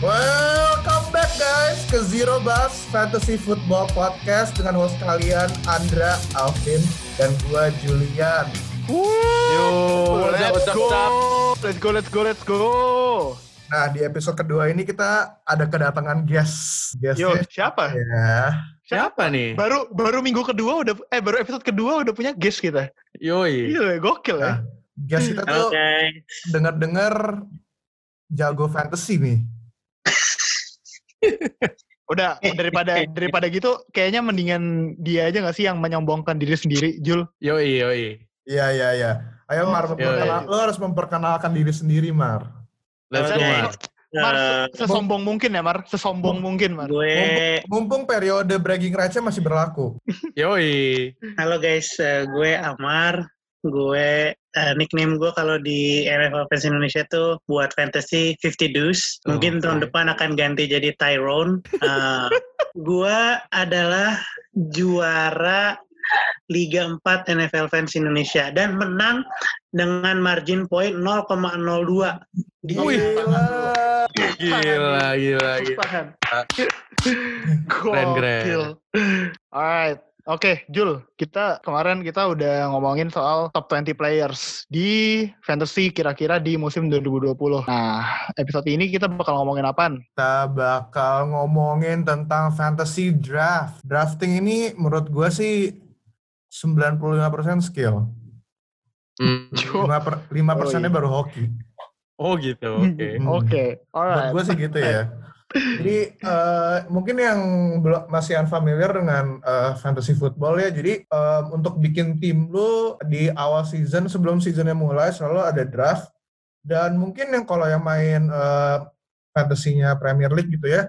Welcome back guys ke Zero Bus Fantasy Football Podcast dengan host kalian Andra, Alvin, dan gua Julian. Yo, let's go. Let's go, let's go, let's go. Nah di episode kedua ini kita ada kedatangan guest. Yo, Guestnya siapa? ya. Siapa nih? Baru baru minggu kedua udah eh baru episode kedua udah punya guest kita. Yoi. Gila, gokil ya. Nah, guest kita tuh Oke. dengar-dengar jago fantasy nih. Udah daripada daripada gitu kayaknya mendingan dia aja gak sih yang menyombongkan diri sendiri, Jul? Yoi, yoi. Iya iya iya. Ayo Mar, iya, memperkenal- iya. lo harus memperkenalkan diri sendiri Mar. Let's go. Mar. Mar, Eh, sesombong mungkin ya, Mar. Sesombong mungkin, Mar. gue, Mumpung periode bragging rights-nya masih berlaku. Yoi. halo guys, eh, gue Amar. Gue eh, nickname gue kalau di NFL Fans Indonesia tuh buat fantasy 50 Deuce. Mungkin Oke. tahun depan akan ganti jadi Tyrone. Eh, gue adalah juara Liga 4 NFL Fans Indonesia dan menang dengan margin point 0,02. Gila. Gila, gila, gila. Keren, keren. Alright. Oke, Jul, kita kemarin kita udah ngomongin soal top 20 players di fantasy kira-kira di musim 2020. Nah, episode ini kita bakal ngomongin apaan? Kita bakal ngomongin tentang fantasy draft. Drafting ini menurut gue sih 95% skill. Hmm. 5 per, 5 persennya iya. baru hoki. Oh gitu, oke. Hmm. Oke, Menurut alright. gue sih gitu ya. Jadi eh, mungkin yang belum masih unfamiliar dengan eh, fantasy football ya. Jadi em, untuk bikin tim lu di awal season sebelum seasonnya mulai selalu ada draft. Dan mungkin yang kalau yang main eh, fantasinya Premier League gitu ya,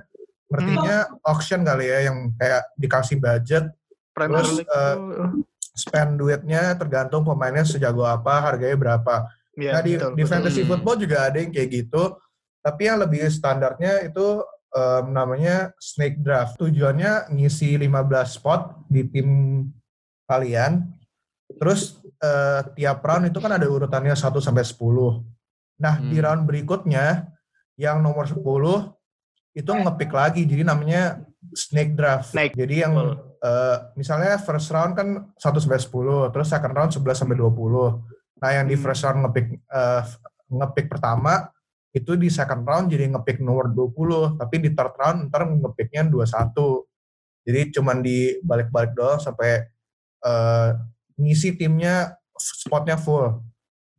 ngertinya auction kali ya yang kayak dikasih budget, Premier terus, League tuh, spend duitnya tergantung pemainnya sejago apa, harganya berapa. iya, nah di, betul, di betul. fantasy Hmm. football juga ada yang kayak gitu. Tapi yang lebih standarnya itu em, namanya snake draft. Tujuannya ngisi 15 spot di tim kalian. Terus eh, tiap round itu kan ada urutannya 1 sampai 10. Nah, di Hmm. round berikutnya yang nomor 10 itu ngepick lagi. Jadi namanya snake draft. Snake. Jadi yang eh, misalnya first round kan 1 sampai 10, terus second round 11 sampai 20. Nah, yang di Hmm. first round ngepick eh, ngepick pertama itu di second round jadi ngepick nomor 20, tapi di third round ntar ngepicknya 21. Jadi cuman di balik-balik doang sampai eh, ngisi timnya spotnya full.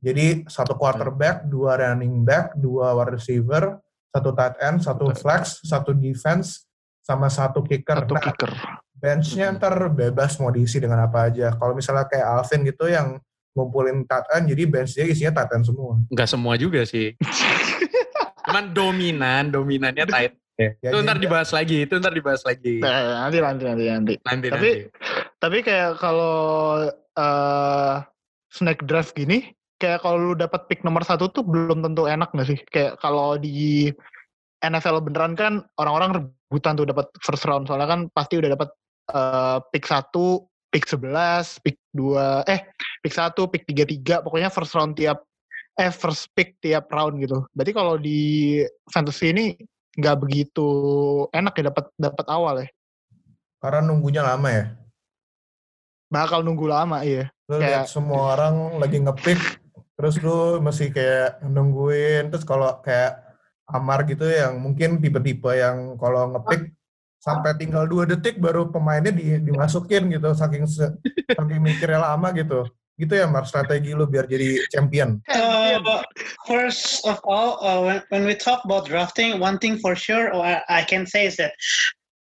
Jadi satu quarterback, dua running back, dua wide receiver, satu tight end, satu flex, satu defense, sama satu kicker. Satu Nah, kicker. benchnya ntar bebas mau diisi dengan apa aja. Kalau misalnya kayak Alvin gitu yang ngumpulin tight end, jadi bench dia isinya tight end semua. Enggak semua juga sih. Cuman dominan, dominannya tight. Ya, Itu ntar jadi- dibahas lagi, itu ntar dibahas lagi. Nah, nanti, nanti, nanti, nanti. Nanti, Tapi- nanti. Tapi kayak kalau eh snake draft gini, kayak kalau lu dapat pick nomor satu tuh belum tentu enak nggak sih? Kayak kalau di NFL beneran kan orang-orang rebutan tuh dapat first round soalnya kan pasti udah dapat eh, pick satu, pick 11, pick dua, eh pick satu, pick tiga tiga, pokoknya first round tiap first pick tiap round gitu. Berarti kalau di fantasy ini nggak begitu enak ya dapat dapat awal ya. Karena nunggunya lama ya. Bakal nunggu lama iya. Lu lihat Kayak- semua orang lagi ngepick, terus lu masih kayak nungguin. Terus kalau kayak Amar gitu yang mungkin tipe-tipe yang kalau ngepick sampai tinggal dua detik baru pemainnya di- dimasukin gitu saking saking mikirnya lama gitu gitu ya Mar strategi lu biar jadi champion Uh, first of all, uh, when, when we talk about drafting, one thing for sure uh, I can say is that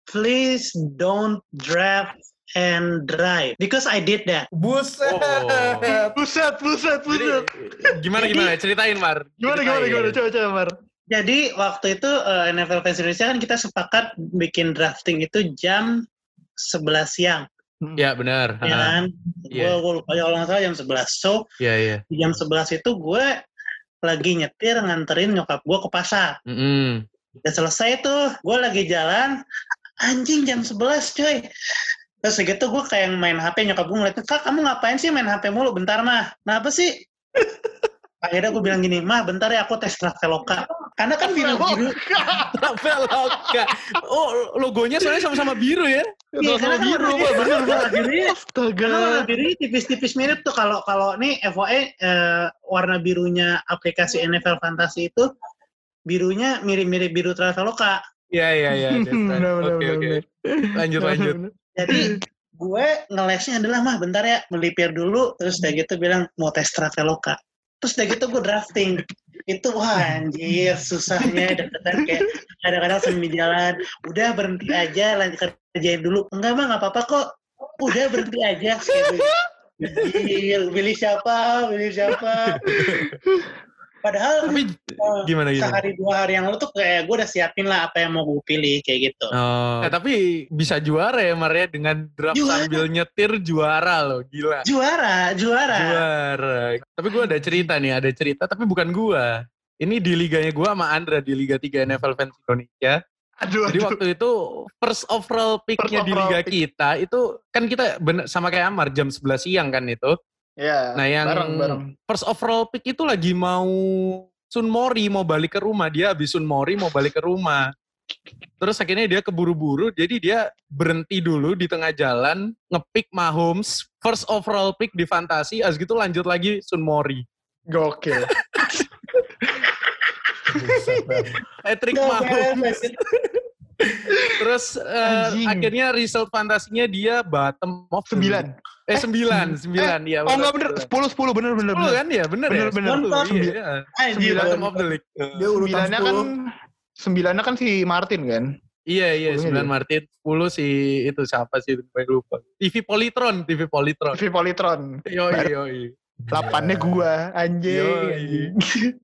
please don't draft and drive because I did that. buset Oh. Buset, buset, buset. Jadi, gimana gimana? Ceritain Mar. Gimana gimana gimana coba coba Mar. Jadi waktu itu uh, NFL Fans Indonesia kan kita sepakat bikin drafting itu jam 11 siang, Ya benar. ya kan? Iya. Gue lupa ya kalau nggak salah jam 11. So Iya iya. di jam 11 itu gue lagi nyetir nganterin nyokap gue ke pasar. Mm-mm. Udah selesai tuh, gue lagi jalan, anjing jam 11 coy. Terus segitu gue kayak main HP, nyokap gue ngeliatin, Kak kamu ngapain sih main HP mulu, bentar mah. Nah apa sih? Akhirnya gue bilang gini, mah bentar ya aku tes Traveloka. Karena kan biru-biru. Traveloka. Oh, logonya soalnya sama-sama biru ya. Iya, karena kan biru, warna-. Bener, Pak. warna birunya Astaga. Warna birunya tipis-tipis mirip tuh kalau kalau nih FYI eh, warna birunya aplikasi NFL Fantasy itu birunya mirip-mirip biru Traveloka. Iya, iya, iya. Oke, oke. Lanjut, lanjut. Jadi gue ngelesnya adalah mah bentar ya melipir dulu terus udah gitu bilang mau tes Traveloka. Terus udah gitu gue drafting. Itu wah anjir susahnya deketan kayak kadang-kadang sambil jalan. Udah berhenti aja lanjut kerjain dulu. Enggak mah nggak apa-apa kok. Udah berhenti aja. Kayak gitu. Pilih siapa, pilih siapa. Padahal Tapi eh, gimana gimana? sehari dua hari yang lalu tuh kayak gue udah siapin lah apa yang mau gue pilih kayak gitu. Oh. Eh, tapi bisa juara ya Maria dengan draft Juara. sambil nyetir juara loh, gila. Juara, juara. Juara. Tapi gue ada cerita nih, ada cerita tapi bukan gua. Ini di liganya gua sama Andra di Liga 3 NFL Fans Indonesia. Aduh, Jadi aduh. waktu itu first overall pick-nya di liga pick. kita itu kan kita bener, sama kayak Amar jam 11 siang kan itu. Ya, Nah yang bareng, bareng. first overall pick itu lagi mau Sun Mori mau balik ke rumah. Dia habis Sun Mori mau balik ke rumah. Terus akhirnya dia keburu-buru, jadi dia berhenti dulu di tengah jalan, ngepick Mahomes, first overall pick di fantasi, as gitu lanjut lagi Sun Mori. Gokil. Patrick Mahomes. Terus Anjing. akhirnya result fantasinya dia bottom of the Sembilan. Eh, sembilan, sembilan, ya. Oh enggak bener, sepuluh, sepuluh, bener, bener, Sepuluh kan ya, bener, Bener, ya. bener. Iya. Anjir, Sembilan. Bottom of the league. Dia urutan Sembilannya kan, 10. sembilannya kan si Martin kan? Iya, iya, sembilan dia. Martin, sepuluh si itu siapa sih, gue lupa. TV Politron, TV Politron. TV Politron. Yoi, yoi. Delapannya gua, anjing.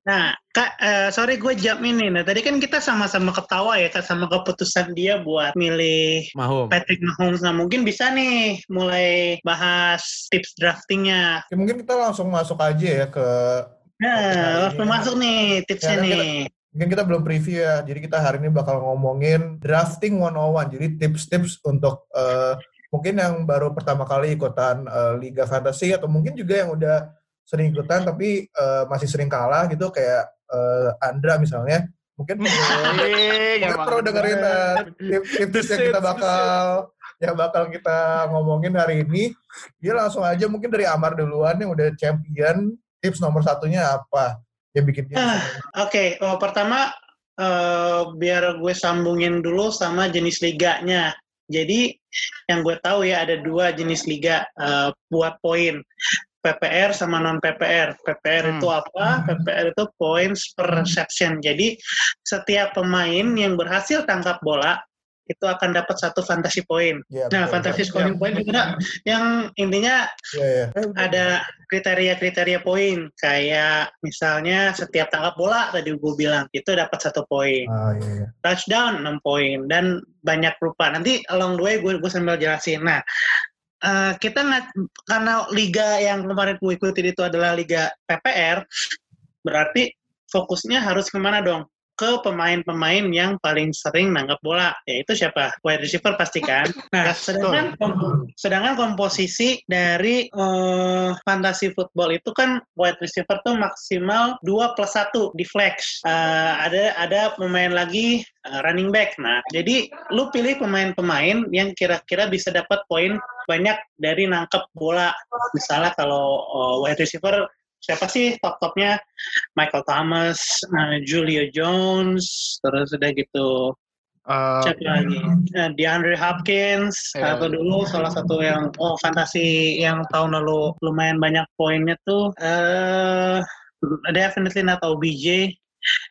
Nah, Kak, eh, sorry gue jam ini. Nah, tadi kan kita sama-sama ketawa ya, Kak, sama keputusan dia buat milih Mahomes. Patrick Mahomes. Nah, mungkin bisa nih mulai bahas tips draftingnya. Ya, mungkin kita langsung masuk aja ya ke Nah, langsung ini. masuk nih tipsnya Ya, kan kita- nih. mungkin kita belum preview ya. Jadi kita hari ini bakal ngomongin drafting 101. Jadi tips-tips untuk eh, mungkin yang baru pertama kali ikutan eh, Liga Fantasy atau mungkin juga yang udah sering ikutan tapi eh, masih sering kalah gitu kayak eh, Andra misalnya. Mungkin emang perlu dengerin bener. eh, tip- tips yang kita bakal yang bakal kita ngomongin hari ini. Dia langsung aja mungkin dari Amar duluan yang udah champion. Tips nomor satunya apa yang bikin dia Ah. Oke, oh, pertama biar gue sambungin dulu sama jenis liganya. Jadi yang gue tahu ya ada dua jenis liga eh, buat poin. PPR sama non PPR. PPR Hmm. itu apa? PPR itu points per reception. Jadi setiap pemain yang berhasil tangkap bola itu akan dapat satu fantasy point. Ya, Nah, betul. fantasy scoring point itu ada yang intinya Iya, iya. Eh, udah. ada kriteria-kriteria poin kayak misalnya setiap tangkap bola tadi gue bilang itu dapat satu poin Ah, iya, iya. touchdown 6 poin dan banyak rupa nanti along the way gue gue sambil jelasin nah eh, kita nggak karena liga yang kemarin gue ikutin itu adalah liga PPR berarti fokusnya harus ke mana dong ke pemain-pemain yang paling sering nangkap bola yaitu siapa? Wide receiver pastikan nah Yes, sedangkan kom- sedangkan komposisi dari eh, fantasy football itu kan wide receiver tuh maksimal 2 plus 1 di flex. Eh, ada ada pemain lagi eh, running back. Nah jadi lu pilih pemain-pemain yang kira-kira bisa dapat poin banyak dari nangkep bola. Misalnya kalau eh, wide receiver siapa sih top-topnya Michael Thomas, eh, Julio Jones, terus udah gitu Eh, siapa lagi? Eh, DeAndre Hopkins Ya. atau dulu salah satu yang oh fantasi yang tahun lalu lumayan banyak poinnya tuh eh definitely not OBJ,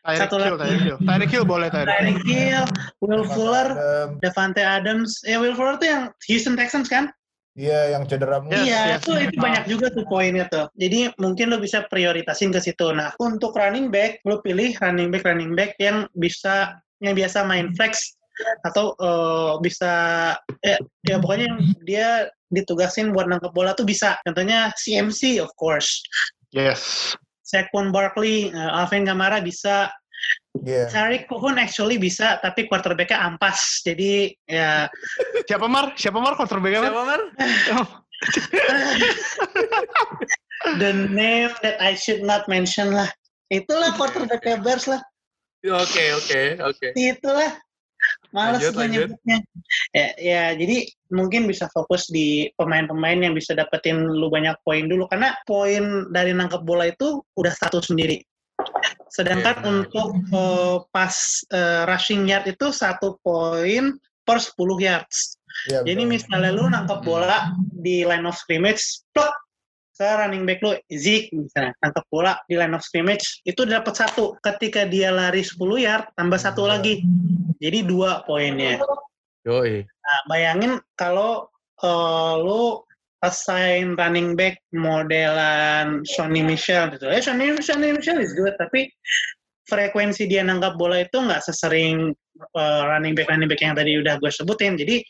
Tyreek satu Hill, lagi. Tyreek Hill. Tyreek Hill boleh Tyreek Hill. Tyreek Hill, Will Fuller, Adam, Davante Adams. Ya Will Fuller tuh yang Houston Texans kan? Iya, yang cedera. Yes, iya, yes. itu itu banyak juga tuh poinnya tuh. Jadi mungkin lo bisa prioritasin ke situ. Nah, untuk running back, lo pilih running back running back yang bisa yang biasa main flex atau eh, bisa ya, ya pokoknya yang dia ditugasin buat nangkep bola tuh bisa. Contohnya CMC of course. Yes. Saquon Barkley, eh, Alvin Kamara bisa, Iya. Tariq Cohen actually bisa, tapi quarterbacknya ampas. Jadi ya Siapa Mar? Siapa Mar quarterback apa? Siapa, Mar? the name that I should not mention lah. Itulah quarterback Bears lah. Oke, oke, oke. Itulah. Males Lanjut, nyebutnya. Ya, ya, jadi mungkin bisa fokus di pemain-pemain yang bisa dapetin lu banyak poin dulu. Karena poin dari nangkep bola itu udah satu sendiri. Sedangkan Iya, benar. untuk eh, pas eh, rushing yard itu satu poin per 10 yards. Iya, Jadi betul. misalnya lu nangkep bola di line of scrimmage, plok, ke running back lu, Zeke misalnya, nangkep bola di line of scrimmage, itu dapat satu. Ketika dia lari 10 yard, tambah satu lagi. Jadi dua poinnya. Yoi. Nah, bayangin kalau eh, lu assign running back modelan Sonny Michel gitu. Eh, Sonny, Sonny Michel is good, tapi frekuensi dia nangkap bola itu nggak sesering eh, running back running back yang tadi udah gue sebutin. Jadi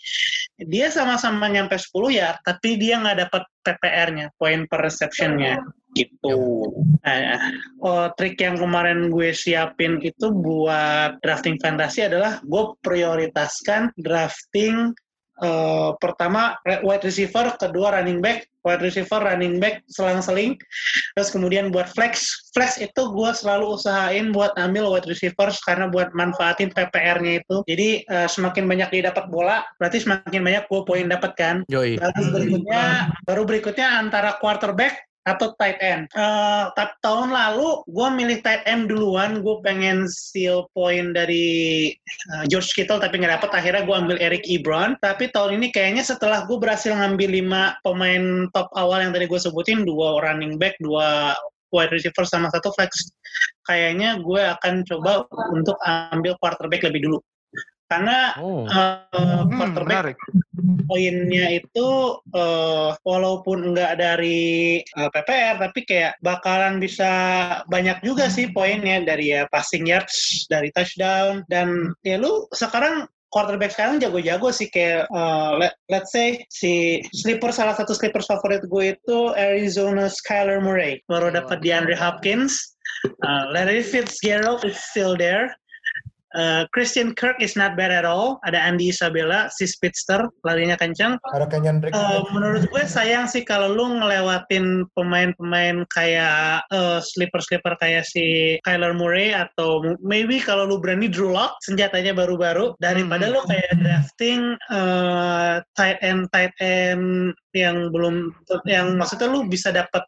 dia sama-sama nyampe 10 ya, tapi dia nggak dapat PPR-nya, point per reception-nya gitu. Nah, oh, trik yang kemarin gue siapin itu buat drafting fantasi adalah gue prioritaskan drafting eh, pertama wide receiver, kedua running back, wide receiver, running back, selang-seling, terus kemudian buat flex, flex itu gue selalu usahain buat ambil wide receivers karena buat manfaatin PPR-nya itu. Jadi eh, semakin banyak dia dapat bola, berarti semakin banyak gue poin dapat kan. Yoi. Baru berikutnya, baru berikutnya antara quarterback atau tight end. Ta- tahun lalu gue milih tight end duluan, gue pengen steal point dari eh, George Kittle tapi nggak dapet. Akhirnya gue ambil Eric Ebron. Tapi tahun ini kayaknya setelah gue berhasil ngambil lima pemain top awal yang tadi gue sebutin, dua running back, dua wide receiver sama satu flex, kayaknya gue akan coba untuk ambil quarterback lebih dulu. Karena Oh. eh, Hmm, quarterback menarik. poinnya itu eh, walaupun nggak dari eh, PPR tapi kayak bakalan bisa banyak juga sih poinnya dari ya passing yards, dari touchdown dan ya lu sekarang quarterback sekarang jago-jago sih kayak eh, let, let's say si sleeper salah satu sleeper favorit gue itu Arizona Skyler Murray baru dapat DeAndre Hopkins uh, Larry Fitzgerald is still there Uh, Christian Kirk is not bad at all. Ada Andy Isabella, si speedster, larinya kencang. Ada Kenyan Drake. Uh, menurut gue sayang sih kalau lu ngelewatin pemain-pemain kayak uh, sleeper-sleeper kayak si Kyler Murray atau maybe kalau lu berani Drew Lock senjatanya baru-baru daripada Hmm. lu kayak drafting uh, tight end tight end yang belum yang maksudnya lu bisa dapat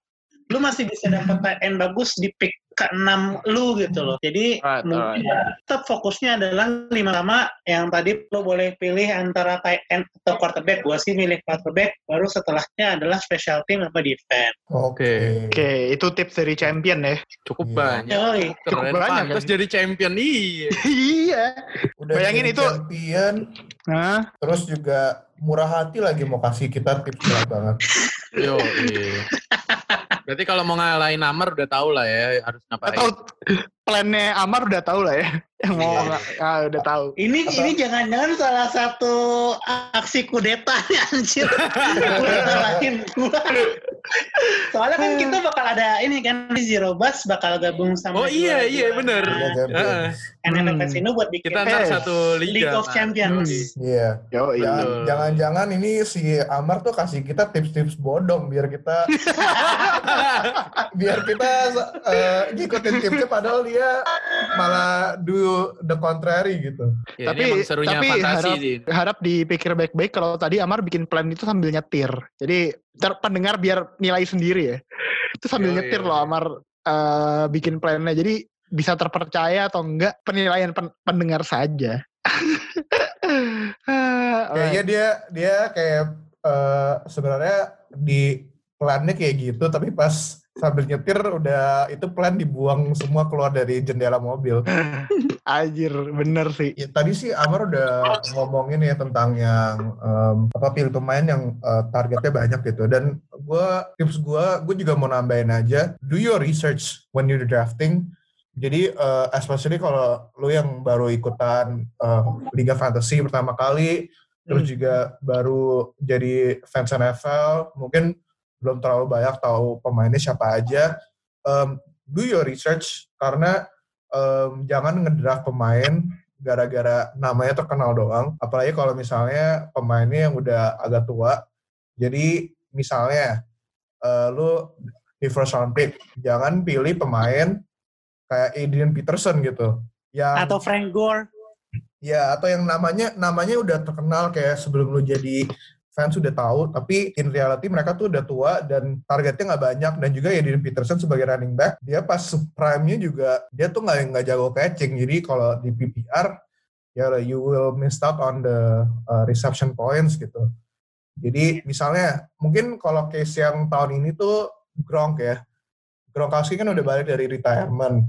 lu masih bisa dapat tight end bagus di pick ke-6 lu gitu loh. Jadi Right, mungkin tetap fokusnya adalah lima sama yang tadi lo boleh pilih antara tight end atau quarterback. Gua sih milih quarterback, baru setelahnya adalah special team apa defense. Oke. Oke, itu tips dari champion ya. Cukup Iya. banyak. Yoi. Cukup Keren banyak, kan? jadi champion. Iya. iya. Udah Bayangin jadi itu- champion, Nah, terus juga murah hati lagi mau kasih kita tips banget. Yo, iya. Berarti kalau mau ngalahin Amar udah tahu lah ya harus ngapain. atau plannya Amar udah tahu lah ya. Yang mau Iya. ah, udah tahu. Ini Apa? ini jangan-jangan salah satu aksi kudeta nih anjir. Udah salahin gua. Soalnya kan kita bakal ada ini kan di Zero Bus bakal gabung sama Oh iya, iya. Liga Champions. NFL Hmm. Casino buat bikin Kita ntar Eh, satu liga. League of. Champions. Iya. Yo, iya. Jangan- Betul. Jangan-jangan ini si Amar tuh kasih kita tips-tips bodong biar kita biar kita eh, ngikutin tipsnya padahal dia malah do the contrary gitu. Ya, Tapi- serunya tapi fantasi harap- sih. Harap dipikir baik-baik kalau tadi Amar bikin plan itu sambil nyetir. Jadi ter pendengar biar nilai sendiri ya. Itu sambil Yoi, nyetir yoi. loh Amar eh, bikin plannya. Jadi bisa terpercaya atau enggak penilaian pen- pendengar saja. Kayaknya dia dia kayak eh, sebenarnya di plannya kayak gitu tapi pas sambil nyetir udah itu plan dibuang semua keluar dari jendela mobil. Anjir, bener sih. Ya, tadi sih Amar udah ngomongin ya tentang yang em, apa pilih pemain yang eh, targetnya banyak gitu dan gua tips gua gue juga mau nambahin aja do your research when you're drafting jadi eh, especially kalau lu yang baru ikutan eh, liga fantasy pertama kali terus juga baru jadi fans NFL mungkin belum terlalu banyak tahu pemainnya siapa aja Em, do your research karena em, jangan ngedraft pemain gara-gara namanya terkenal doang. Apalagi kalau misalnya pemainnya yang udah agak tua. Jadi misalnya eh, lu di first round pick, jangan pilih pemain kayak Adrian Peterson gitu. yang Atau Frank Gore. ya atau yang namanya namanya udah terkenal kayak sebelum lu jadi fans sudah tahu tapi in reality mereka tuh udah tua dan targetnya nggak banyak. Dan juga ya Dean Peterson sebagai running back dia pas prime-nya juga dia tuh nggak nggak jago catching. Jadi kalau di PPR ya you will miss out on the uh, reception points gitu. Jadi misalnya mungkin kalau case yang tahun ini tuh Gronk ya. Gronkowski kan udah balik dari retirement.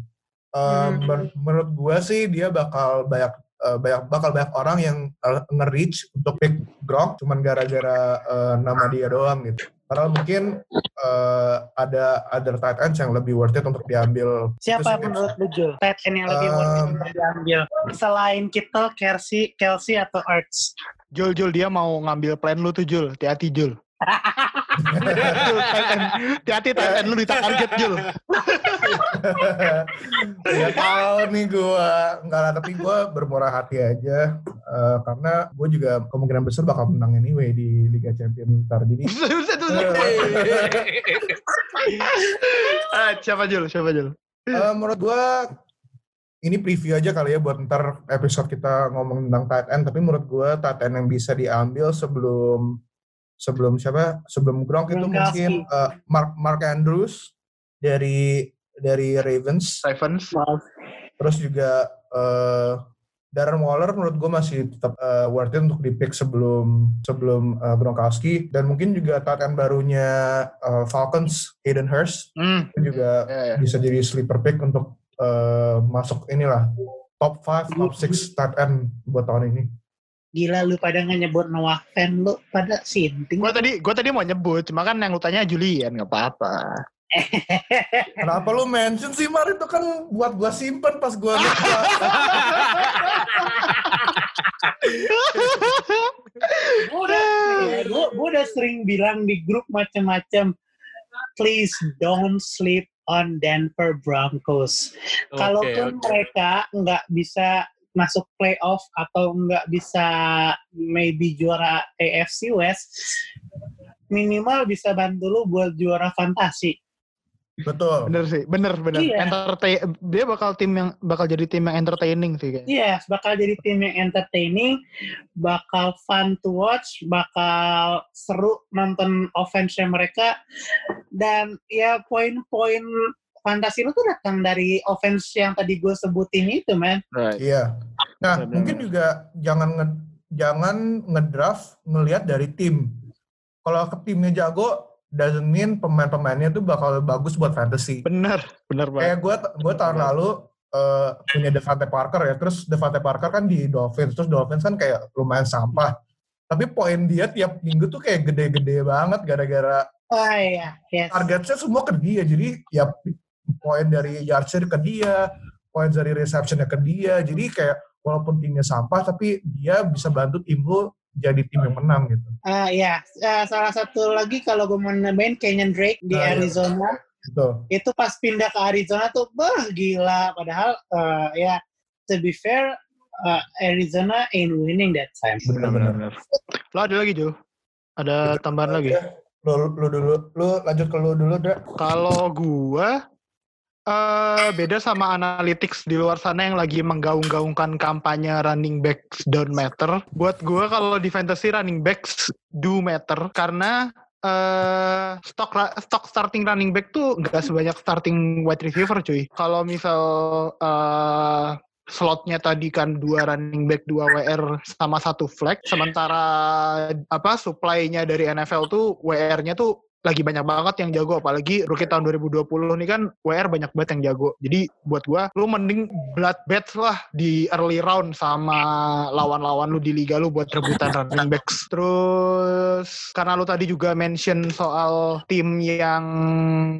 Uh, Hmm. men- menurut gua sih dia bakal banyak uh, banyak bakal banyak orang yang uh, nge-reach untuk pick Gronk cuman gara-gara uh, nama dia doang gitu. Padahal mungkin uh, ada other tight ends yang lebih worth it untuk diambil. Siapa sih, menurut lu Jul? Tight end yang lebih worth it Um, untuk diambil. Selain Kittle, Kelsey, Kelsey atau Arts. Jul, Jul, dia mau ngambil plan lu tuh, Jul. Hati-hati, Jul. Hati-hati, tight end lu ditarget, Jul. ya tahu nih gua nggak lah tapi gua bermurah hati aja uh, karena gue juga kemungkinan besar bakal menang anyway di Liga Champions ntar jadi. Ah, siapa, Jul? Siapa, Jul? Eh, menurut gua ini preview aja kali ya buat ntar episode kita ngomong tentang tight end tapi menurut gua tight end yang bisa diambil sebelum sebelum siapa sebelum Gronk itu Gronkowski. mungkin eh, Mark Mark Andrews dari dari Ravens Ravens. terus juga eh, Darren Waller menurut gue masih tetap eh, worth it untuk di pick sebelum sebelum eh, Gronkowski dan mungkin juga end barunya eh, Falcons Hayden Hurst Hmm. itu juga Ya, ya. bisa jadi sleeper pick untuk eh, masuk inilah top 5, top 6 tight end buat tahun ini. Gila lu pada nggak nyebut Noah Fan lu pada sinting. Gue tadi, gue tadi mau nyebut, cuma kan yang lu tanya Julian, nggak apa-apa. Kenapa lu mention sih Mar itu kan buat gua simpen pas gua lupa. Gue udah, gua, gua udah sering bilang di grup macam-macam. Please don't sleep on Denver Broncos. Oke, Kalaupun oke. mereka nggak bisa masuk playoff atau nggak bisa maybe juara AFC West, minimal bisa bantu lu buat juara fantasi. Betul. Bener sih, bener, bener. Iya. Entertain, dia bakal tim yang bakal jadi tim yang entertaining sih kayaknya. Yes, bakal jadi tim yang entertaining, bakal fun to watch, bakal seru nonton offense-nya mereka, dan ya poin-poin fantasi lu tuh datang dari offense yang tadi gue sebutin itu, man. Right. Iya. Nah, Benar. mungkin juga jangan nge, jangan ngedraft ngelihat dari tim. Kalau ke timnya jago, doesn't mean pemain-pemainnya tuh bakal bagus buat fantasy. Bener, bener banget. Kayak gue gue tahun lalu eh, punya Devante Parker ya, terus Devante Parker kan di Dolphins, terus Dolphins kan kayak lumayan sampah. Tapi poin dia tiap minggu tuh kayak gede-gede banget gara-gara Oh iya, yes. targetnya semua ke dia. Jadi ya poin dari yardsnya ke dia, poin dari receptionnya ke dia. Jadi kayak walaupun timnya sampah, tapi dia bisa bantu tim lu jadi tim yang menang gitu. Ah ya, Ah, salah satu lagi kalau gue mau nambahin Kenyon Drake di Ah, iya. Arizona, Gitu. itu pas pindah ke Arizona tuh, bah gila. Padahal eh, ya, to be fair, eh, Arizona ain't winning that time. Bener-bener. Lo ada lagi, Jo? Ada tambahan lagi? Lu, lu dulu, lu lanjut ke lu dulu, Dra. Kalau gua eh beda sama analytics di luar sana yang lagi menggaung-gaungkan kampanye running backs don't matter. Buat gua kalau di fantasy running backs do matter karena eh stok stok starting running back tuh nggak sebanyak starting wide receiver cuy. Kalau misal eh slotnya tadi kan dua running back, dua WR sama satu flag. Sementara apa supply-nya dari NFL tuh WR-nya tuh lagi banyak banget yang jago apalagi rookie tahun 2020 nih kan WR banyak banget yang jago. Jadi buat gua lu mending blood bets lah di early round sama lawan-lawan lu di liga lu buat rebutan running backs. Terus karena lu tadi juga mention soal tim yang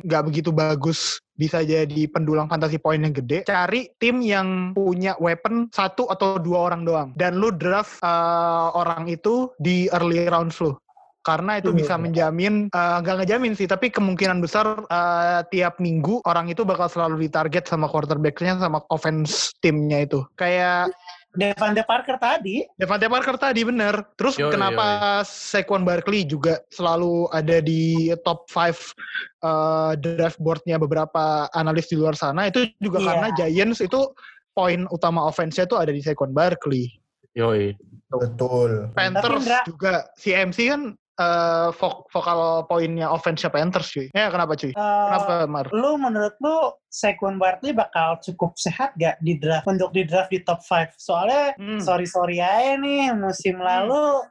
nggak begitu bagus bisa jadi pendulang fantasi poin yang gede. Cari tim yang punya weapon satu atau dua orang doang. Dan lu draft eh, orang itu di early rounds lu. Karena itu Hmm. bisa menjamin, eh, nggak ngejamin sih, tapi kemungkinan besar eh, tiap minggu orang itu bakal selalu ditarget sama quarterback-nya sama offense timnya itu. Kayak Devante Parker tadi, Devante Parker tadi bener. Terus Yoi, kenapa Saquon Barkley juga selalu ada di top 5 uh, draft boardnya beberapa analis di luar sana itu juga Iya. karena Giants itu poin utama offense-nya tuh ada di Saquon Barkley. Yoi. Betul. Panthers Indra- juga CMC kan eh, vo- vokal poinnya offense-nya Panthers cuy. Ya kenapa cuy? Eh, Kenapa Mar? lu menurut lu Saquon Barkley bakal cukup sehat gak di draft untuk di draft di top 5? Soalnya Hmm. sorry sorry aja nih musim lalu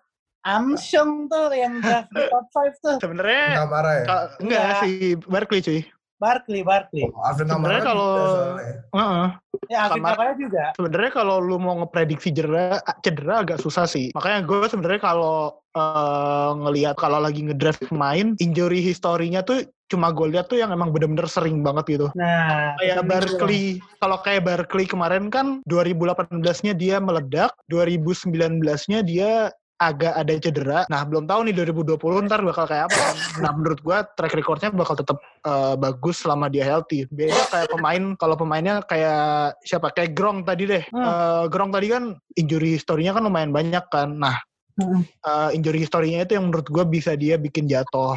Amsyong tuh yang draft di top 5 tuh Sebenarnya Nggak marah ya? enggak Enggak. si Barkley cuy. Barkley Barkley. Oh, Alvin Sebenarnya kalau- juga soalnya. Heeh. Ya Alvin Kamar- Kamara juga. Sebenarnya kalau lu mau ngeprediksi cedera, cedera agak susah sih. Makanya gue sebenarnya kalau eh, ngelihat kalau lagi ngedraft pemain, injury historinya tuh cuma gue lihat tuh yang emang bener-bener sering banget gitu. Nah, Kayak Barkley, kalau kayak Barkley kemarin kan 2018-nya dia meledak, 2019-nya dia agak ada cedera. Nah, belum tahu nih 2020 ntar bakal kayak apa. kan. Nah, menurut gua track record-nya bakal tetap eh, bagus selama dia healthy. Beda kayak pemain, kalau pemainnya kayak siapa? Kayak Grong tadi deh. Hmm. Eh, Grong tadi kan injury historinya kan lumayan banyak kan. Nah, Hmm. eh, injury historinya itu yang menurut gua bisa dia bikin jatuh.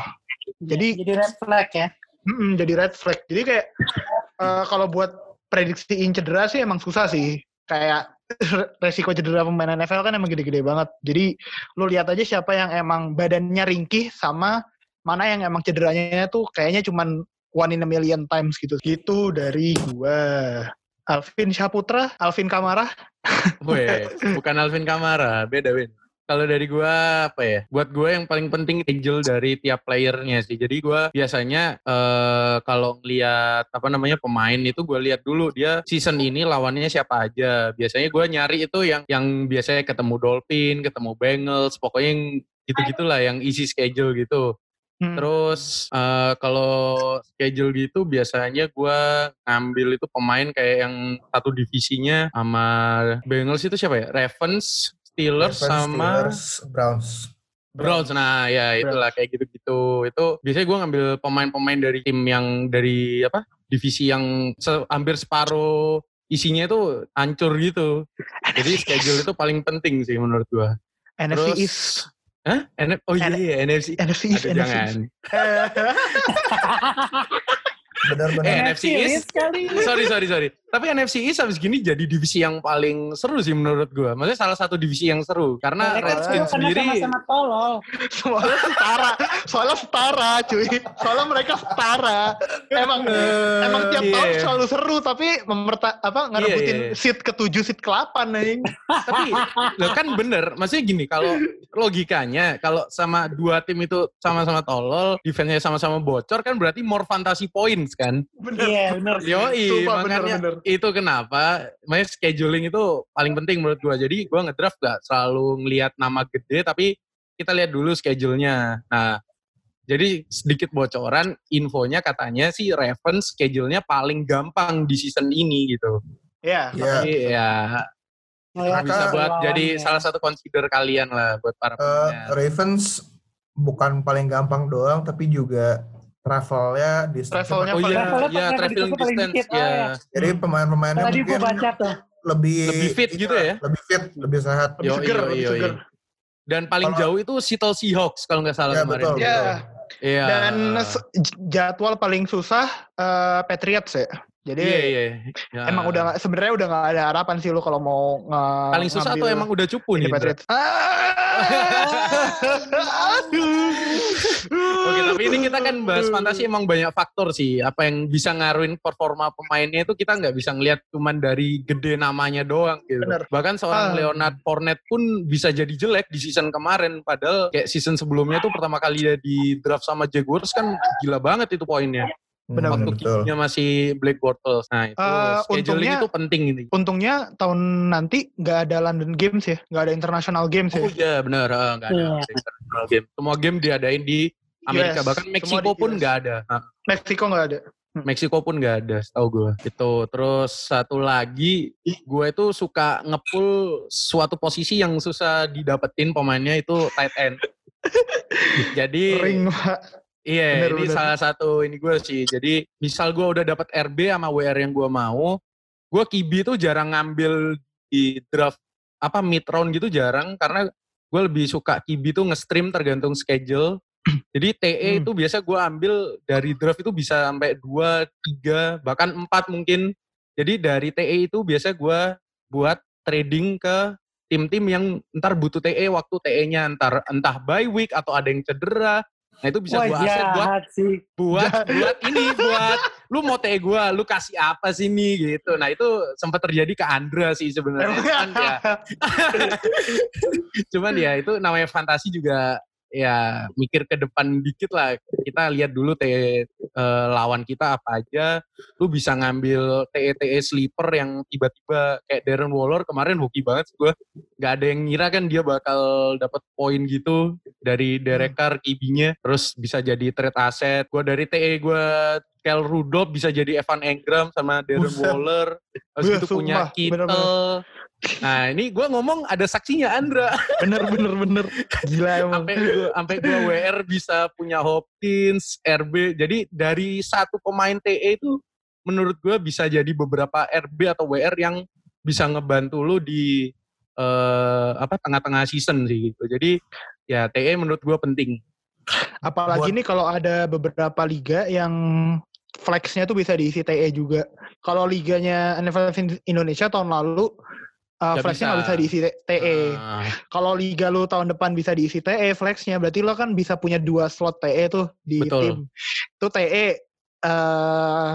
Jadi- jadi red flag ya. Mm-mm, jadi red flag. Jadi kayak eh, kalau buat prediksiin cedera sih emang susah sih. Kayak resiko cedera pemain NFL kan emang gede-gede banget. Jadi lu lihat aja siapa yang emang badannya ringkih sama mana yang emang cederanya tuh kayaknya cuman one in a million times gitu. Gitu dari gua. Alvin Syaputra, Alvin Kamara. Weh, bukan Alvin Kamara, beda beda. Kalau dari gua apa ya? Buat gue yang paling penting angel dari tiap playernya sih. Jadi gua biasanya eh kalau ngeliat apa namanya pemain itu gue lihat dulu dia season ini lawannya siapa aja. Biasanya gua nyari itu yang yang biasanya ketemu Dolphin, ketemu Bengals, pokoknya yang gitu-gitulah yang easy schedule gitu. Hmm. Terus eh, kalau schedule gitu biasanya gua ngambil itu pemain kayak yang satu divisinya sama Bengals itu siapa ya? Ravens, Steelers Ravens, sama Steelers, Browns. Browns. Nah ya itulah kayak gitu-gitu. Itu biasanya gua ngambil pemain-pemain dari tim yang dari apa? Divisi yang se- hampir separuh isinya itu hancur gitu. Jadi schedule itu paling penting sih menurut gua. NFC Terus- East. Hah? N- oh iya, iya NFC. NFC East. Aduh, NFC jangan. Benar-benar. Eh, NFC East. kali. sorry sorry sorry tapi NFC East habis gini jadi divisi yang paling seru sih menurut gua maksudnya salah satu divisi yang seru karena Mereka Redskins karena sendiri sama-sama tolol. Soalnya setara, soalnya setara cuy. Soalnya mereka setara. Emang Eh, emang tiap iya. tahun selalu seru tapi memerta apa ngerebutin Iya, iya. seat ke-7 seat ke-8 anjing. tapi lo kan bener maksudnya gini kalau logikanya kalau sama dua tim itu sama-sama tolol defense-nya sama-sama bocor kan berarti more fantasy points kan Bener. Iya, bener. Yoi, Sumpah, makanya bener-bener. Itu kenapa makanya scheduling itu paling penting menurut gua. Jadi gua ngedraft gak selalu ngelihat nama gede tapi kita lihat dulu schedule-nya. Nah, jadi sedikit bocoran infonya katanya sih Ravens schedule-nya paling gampang di season ini gitu. Iya. Iya. Jadi ya bisa buat jadi lawannya. salah satu consider kalian lah buat para pemain. Ravens bukan paling gampang doang, tapi juga travelnya di Travelnya Oh paling- iya, ya traveling distance dikit. Oh, ya. iya. Jadi pemain-pemainnya Tadi mungkin baca tuh. lebih Lebih fit gitu ya? Lebih fit, lebih sehat. Lebih seger, lebih seger. Dan paling Kalau- jauh itu Seattle Seahawks kalau nggak salah Ya, kemarin. betul. Iya. Iya. Dan jadwal paling susah eh, Patriots ya. Jadi Iya, iya. Ya. emang udah sebenarnya udah nggak ada harapan sih lu kalau mau nge- paling susah atau emang udah cupu nih? Patriots. Oke, tapi ini kita kan bahas fantasi emang banyak faktor sih. Apa yang bisa ngaruhin performa pemainnya itu kita nggak bisa ngelihat cuman dari gede namanya doang gitu. Bener. Bahkan seorang Ah. Leonard Fournette pun bisa jadi jelek di season kemarin. Padahal kayak season sebelumnya tuh pertama kali dia di draft sama Jaguars kan gila banget itu poinnya. Benar, Waktu kicknya masih Blake Bortles. Nah itu Eh, scheduling untungnya- itu penting ini. Untungnya tahun nanti nggak ada London Games ya, nggak ada international games ya. Oh iya benar, ah, nggak ada Iya. international game. Semua game diadain di Amerika, US, bahkan semua Meksiko pun nggak ada. Meksiko nggak ada. Meksiko pun nggak ada, setahu gue. Itu terus satu lagi, gue itu suka ngepull suatu posisi yang susah didapetin pemainnya itu tight end. Jadi Ring Pak. Iya Bener, ini bener. salah satu ini gue sih. Jadi misal gue udah dapat RB sama WR yang gue mau, gue kibi tuh jarang ngambil di draft apa mid round gitu jarang karena gue lebih suka kibi tuh nge-stream tergantung schedule. Jadi TE Hmm. itu biasa gue ambil dari draft itu bisa sampai 2, 3, bahkan 4 mungkin. Jadi dari TE itu biasa gue buat trading ke tim-tim yang ntar butuh TE waktu TE-nya ntar entah bye week atau ada yang cedera. Nah itu bisa gue aset buat sih. buat buat ini buat lu mau TE gue lu kasih apa sih nih gitu. Nah itu sempat terjadi ke Andra sih sebenarnya. Cuman ya, cuman ya itu namanya fantasi juga ya mikir ke depan dikit lah. Kita lihat dulu TE eh, lawan kita apa aja. Lu bisa ngambil TE-TE sleeper yang tiba-tiba kayak Darren Waller kemarin hoki banget sih gue. Gak ada yang ngira kan dia bakal dapat poin gitu dari Derek Carr kibinya. Terus bisa jadi trade aset. Gue dari TE gue Kel Rudolph bisa jadi Evan Engram sama Darren Buset. Waller. Terus itu punya Kittle. Nah ini gue ngomong ada saksinya Andra. bener bener bener gila emang sampai gua sampai gua WR bisa punya Hopkins, RB. Jadi dari satu pemain TE itu menurut gua bisa jadi beberapa RB atau WR yang bisa ngebantu lu di eh, apa tengah-tengah season sih gitu. Jadi ya TE menurut gua penting. apalagi Buat- nih kalau ada beberapa liga yang flexnya tuh bisa diisi TE juga kalau liganya NFL Indonesia tahun lalu uh, flexnya nggak bisa. bisa diisi TE Ah, kalau liga lu tahun depan bisa diisi TE flexnya berarti lo kan bisa punya dua slot TE tuh di Betul. tim itu TE eh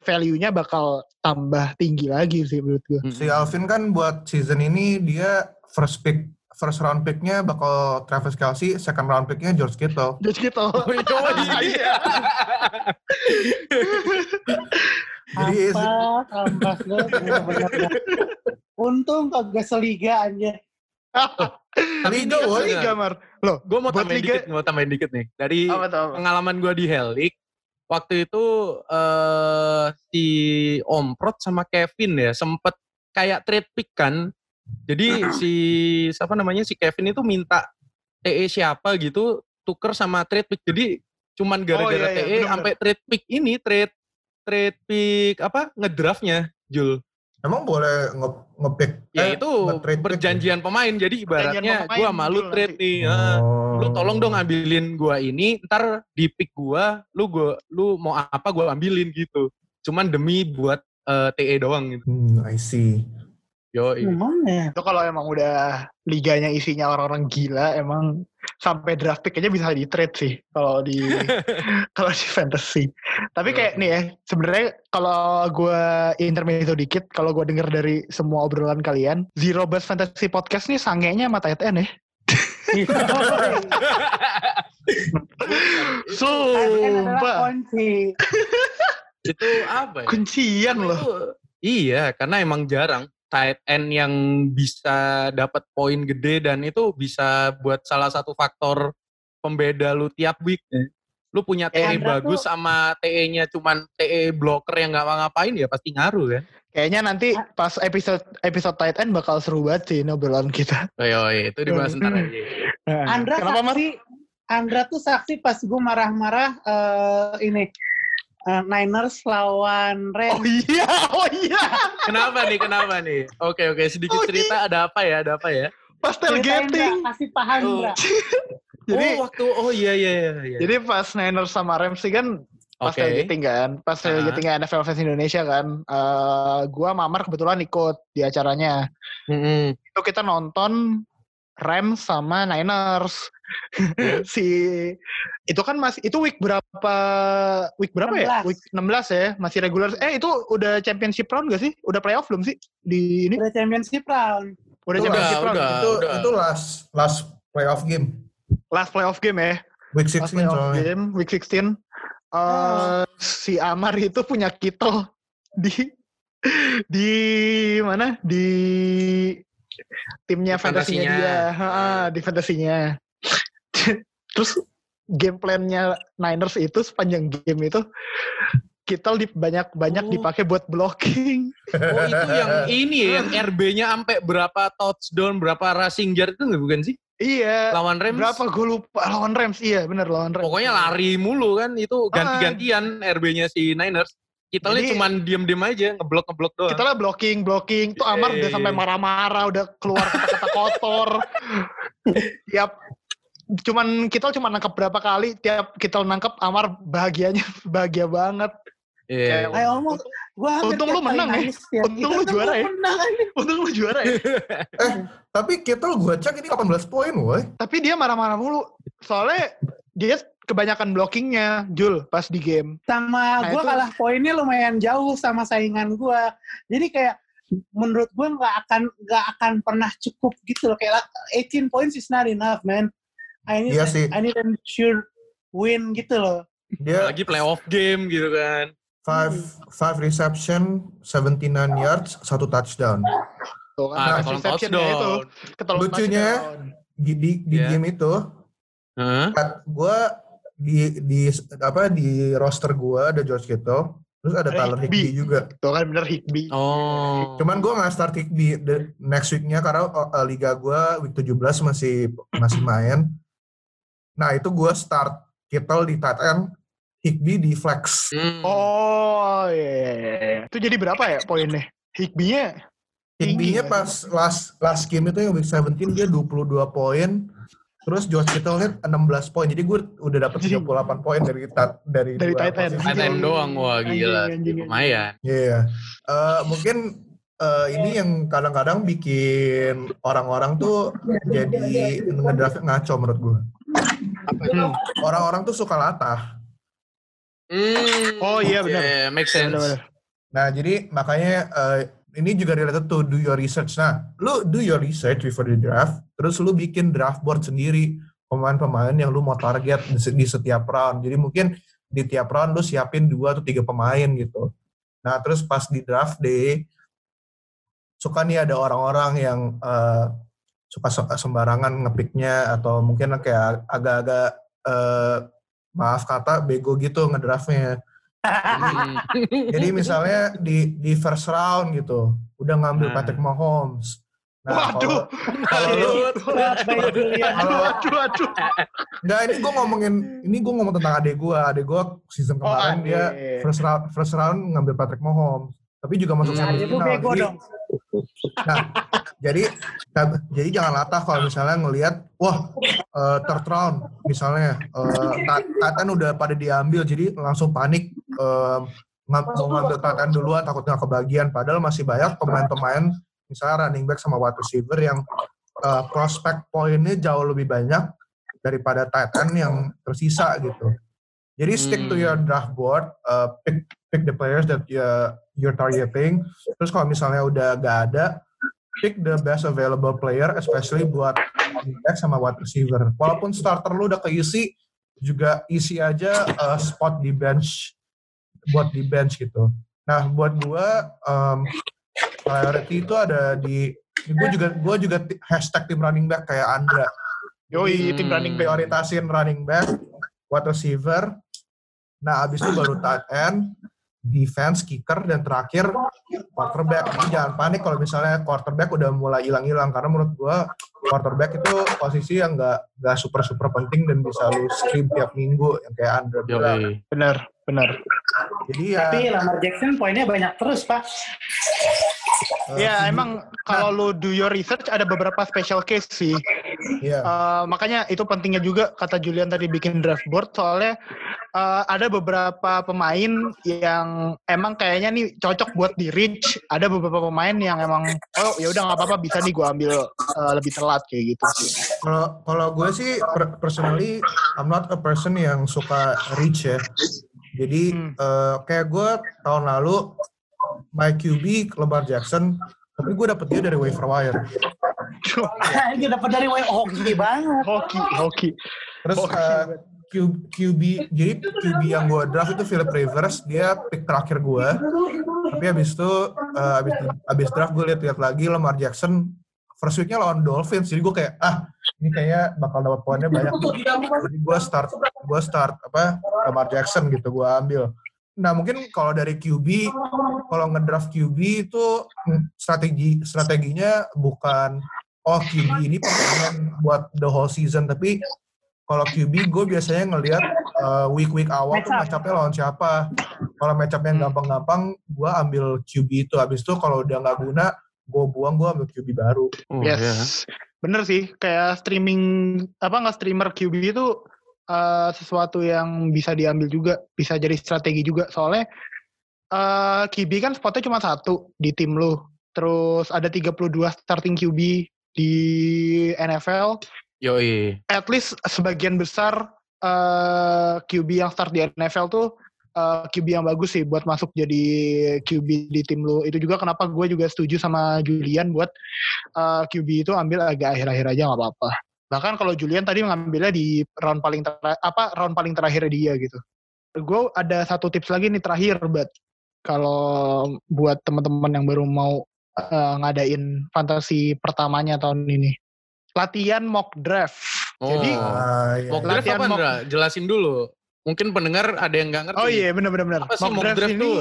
value-nya bakal tambah tinggi lagi sih menurut gue Si. Alvin kan buat season ini dia first pick first round picknya bakal Travis Kelsey, second round picknya George Kittle. jadi gitu Oh, iya. Jadi Apa? Bener-bener. dah. Untung kagak seliga aja. Tapi Liga, ini woy. liga mar lo Gue mau tambahin liga- dikit, mau tambahin dikit nih. Dari apa apa? pengalaman gue di Helik waktu itu eh si Omprot sama Kevin ya sempet kayak trade pick kan jadi si siapa namanya si Kevin itu minta TE siapa gitu tuker sama trade pick jadi cuman gara-gara iya, iya, TE bener-bener. sampai trade pick ini trade trade pick apa ngedraftnya Jul Emang boleh nge ngepick ya eh, itu nge-trade pick perjanjian pemain jadi ibaratnya pemain, gua malu Jul, trade nanti. nih ya? Oh. lu tolong dong ambilin gua ini ntar di pick gua lu gua lu mau apa gua ambilin gitu cuman demi buat eh, TE doang gitu Hmm, I see. Yo Gimana? itu kalau emang udah liganya isinya orang-orang gila emang sampai draft pick aja bisa di trade sih kalau di kalau di fantasy. Tapi kayak nih ya sebenarnya kalau gue intermezzo dikit kalau gue denger dari semua obrolan kalian Zero Bus Fantasy Podcast nih sangenya sama end ya. Adalah sumpah kunci. itu apa ya? Kuncian loh. Iya karena emang jarang tight end yang bisa dapat poin gede dan itu bisa buat salah satu faktor pembeda lu tiap week. Lu punya TE Andra bagus tuh- sama TE-nya cuman TE blocker yang nggak ngapain ya pasti ngaruh kan? Kayaknya nanti pas episode episode tight end bakal seru banget sih ini obrolan kita. Oh, iya, itu dibahas ntar aja. Nah, Andra kenapa saksi, Andra tuh saksi pas gue marah-marah eh, ini eh, Niners lawan oh Rams. iya oh iya Kenapa nih? Kenapa nih? Oke oke sedikit Oh, cerita ada apa ya? Ada apa ya? pas Ceritain, tailgating Ndra, kasih paham Oh. Jadi oh waktu oh iya iya iya. iya. Jadi pas Niners sama Rams sih kan pas Oke. tailgating kan, pas Ah. tailgating NFL Fest Indonesia kan, eh gua Mamar kebetulan ikut di acaranya. Mm-mm. Itu kita nonton Rams sama Niners. si itu kan masih itu week berapa week berapa ya? 16. Week 16 ya, masih regular. Eh itu udah championship round gak sih? Udah playoff belum sih di ini? Udah championship round. Udah Udah, championship round. udah. itu itu last last playoff game. Last playoff game ya. Week Last 16 playoff soalnya. game week 16 eh si Amar itu punya Kittle di di mana di timnya Di fantasinya fantasinya. dia Ha, di fantasinya terus game plan-nya Niners itu sepanjang game itu di, banyak banyak Oh. dipakai buat blocking Oh itu yang ini ya, yang RB-nya sampai berapa touchdown, berapa rushing yard itu nggak bukan sih? iya Lawan Rams. berapa gue lupa lawan Rams iya bener lawan Rams Pokoknya lari mulu kan itu ganti-gantian RB-nya si Niners. Kita Jadi- cuman diem-diem aja, ngeblok-ngeblok doang. kita lah blocking blocking tuh Amar udah iya, sampai marah-marah udah keluar kata-kata kotor tiap cuman kita cuma nangkep berapa kali tiap kita nangkep Amar bahagianya bahagia banget Iya. I almost, gua hampir Untung lu menang ya. nangis ya. Untung Kita lu juara ya. Untung lu juara ya. Tapi Kittle gue cek ini 18 poin woi. Tapi dia marah-marah mulu. Soalnya dia kebanyakan blockingnya, Jul, pas di game. Sama Nah, gua itu- kalah poinnya lumayan jauh sama saingan gua. Jadi kayak menurut gua nggak akan nggak akan pernah cukup gitu loh. Kayak 18 points is not enough, man. I need Iya sih. I need a sure win gitu loh. Dia Lagi playoff game gitu kan. five five reception, 79 yards, satu touchdown. Tuh Ah, pas ketolong reception-nya itu. Lucunya, touchdown. Di di, di Iya. game itu, Hah? gue di di apa di roster gue ada George Kittle, terus ada Tyler. Higbee juga. Tuh kan bener Higby. Oh. Cuman gue nggak start Higbee the next weeknya karena uh, liga gue week 17 masih masih main. Nah itu gue start Kittle di tight end, Higbee di flex. Hmm. Oh, iya, iya, iya. Itu jadi berapa ya poinnya? Higby-nya Tinggi, pas last last game itu yang week 17 dia 22 poin. Terus George Kittle-nya 16 poin. Jadi gue udah dapet Anjing. 38 poin dari dari Dari. Tight end doang wah gila. anjing, anjing. Lumayan. Iya. Eh, mungkin eh, ini yang kadang-kadang bikin orang-orang tuh jadi ngedraft ngaco menurut gue. Hmm. Orang-orang tuh suka latah. Hmm. Oh, iya, benar. Yeah, make sense. Nah, jadi makanya eh, ini juga related to do your research. Nah, lu do your research before the draft, terus lu bikin draft board sendiri pemain-pemain yang lu mau target di, se- di setiap round. Jadi mungkin di tiap round lu siapin dua atau tiga pemain gitu. Nah, terus pas di draft day, suka nih ada orang-orang yang eh, suka se- sembarangan ngepicknya atau mungkin kayak agak-agak eh, maaf kata bego gitu ngedraftnya. Jadi misalnya di di first round gitu, udah ngambil Nah. Patrick Mahomes. Nah, Waduh. kalau kalau lu Berat banget Julian. kalau Aduh, aduh. enggak ini gue ngomongin ini gue ngomong tentang adik gue, adik gue season Oh, kemarin dia adek. first round first round ngambil Patrick Mahomes, tapi juga masuk Hmm. Nah, semifinal. bego Jadi, dong. nah, jadi jadi jangan latah kalau misalnya ngelihat wah eh, third round misalnya eh, tight tight end udah pada diambil jadi langsung panik eh, ngam- mau ngambil end duluan takut nggak kebagian padahal masih banyak pemain-pemain misalnya running back sama wide receiver yang eh, prospek poinnya jauh lebih banyak daripada tight end yang tersisa gitu. Jadi stick to Hmm. your draft board, uh, pick pick the players that you, you're targeting. Terus kalau misalnya udah gak ada, pick the best available player, especially buat back sama wide receiver. Walaupun starter lu udah keisi, juga isi aja uh, spot di bench buat di bench gitu. Nah, buat gua um, priority itu ada di gue juga gue juga hashtag tim running back kayak Andra Yoi, tim Hmm. running back. prioritasin running back, wide receiver. Nah, abis itu baru tight end, defense, kicker, dan terakhir quarterback. Jadi jangan panik kalau misalnya quarterback udah mulai hilang-hilang karena menurut gua quarterback itu posisi yang nggak nggak super super penting dan bisa lu stream tiap minggu yang kayak Andre bilang. Yoi. Bener, bener. Jadi ya Tapi Lamar Jackson poinnya banyak terus, Pak. Ya, setuju. emang kalau lu do your research ada beberapa special case sih. Iya. Eh, makanya itu pentingnya juga kata Julian tadi bikin draft board soalnya eh, ada beberapa pemain yang emang kayaknya nih cocok buat di reach. Ada beberapa pemain yang emang oh ya udah nggak apa-apa bisa nih gue ambil eh, lebih telat kayak gitu sih. Kalau kalau gue sih per- personally I'm not a person yang suka reach ya. Jadi Hmm. eh, kayak gue tahun lalu my QB Lamar Jackson, tapi gue dapet dia dari waiver wire. Dia dapat dari way hoki banget. hoki, hoki. Terus Oh, eh, Q- QB, jadi QB yang gue draft itu Philip Rivers, dia pick terakhir gue. Tapi abis itu, eh, abis, abis draft gue lihat-lihat lagi Lamar Jackson first weeknya lawan Dolphins, jadi gue kayak ah ini kayaknya bakal dapat poinnya banyak. Jadi gue start, gue start apa Lamar Jackson gitu, gue ambil. Nah mungkin kalau dari QB, kalau ngedraft QB itu strategi strateginya bukan oh QB ini pemain buat the whole season, tapi kalau QB gue biasanya ngelihat uh, week-week awal tuh Matchup. matchupnya lawan siapa. Kalau matchup yang Hmm. gampang-gampang, gue ambil QB itu. Habis itu kalau udah nggak guna, gue buang, gue ambil QB baru. Oh. Yes. Bener sih, kayak streaming apa nggak streamer QB itu eh, sesuatu yang bisa diambil juga, bisa jadi strategi juga. Soalnya eh QB kan spotnya cuma satu di tim lu. Terus ada 32 starting QB di NFL. Yoi. At least sebagian besar eh QB yang start di NFL tuh eh, QB yang bagus sih buat masuk jadi QB di tim lu. Itu juga kenapa gue juga setuju sama Julian buat eh, QB itu ambil agak akhir-akhir aja nggak apa-apa. Bahkan kalau Julian tadi mengambilnya di round paling apa round paling terakhir dia gitu. Gue ada satu tips lagi nih terakhir, buat kalau buat teman-teman yang baru mau eh, ngadain fantasi pertamanya tahun ini. Latihan mock draft. Oh. Jadi Ah, iya, mock iya. draft latihan apa, mock-? Jelasin dulu. Mungkin pendengar ada yang nggak ngerti. Oh iya benar-benar sih mock, draft, ini tuh?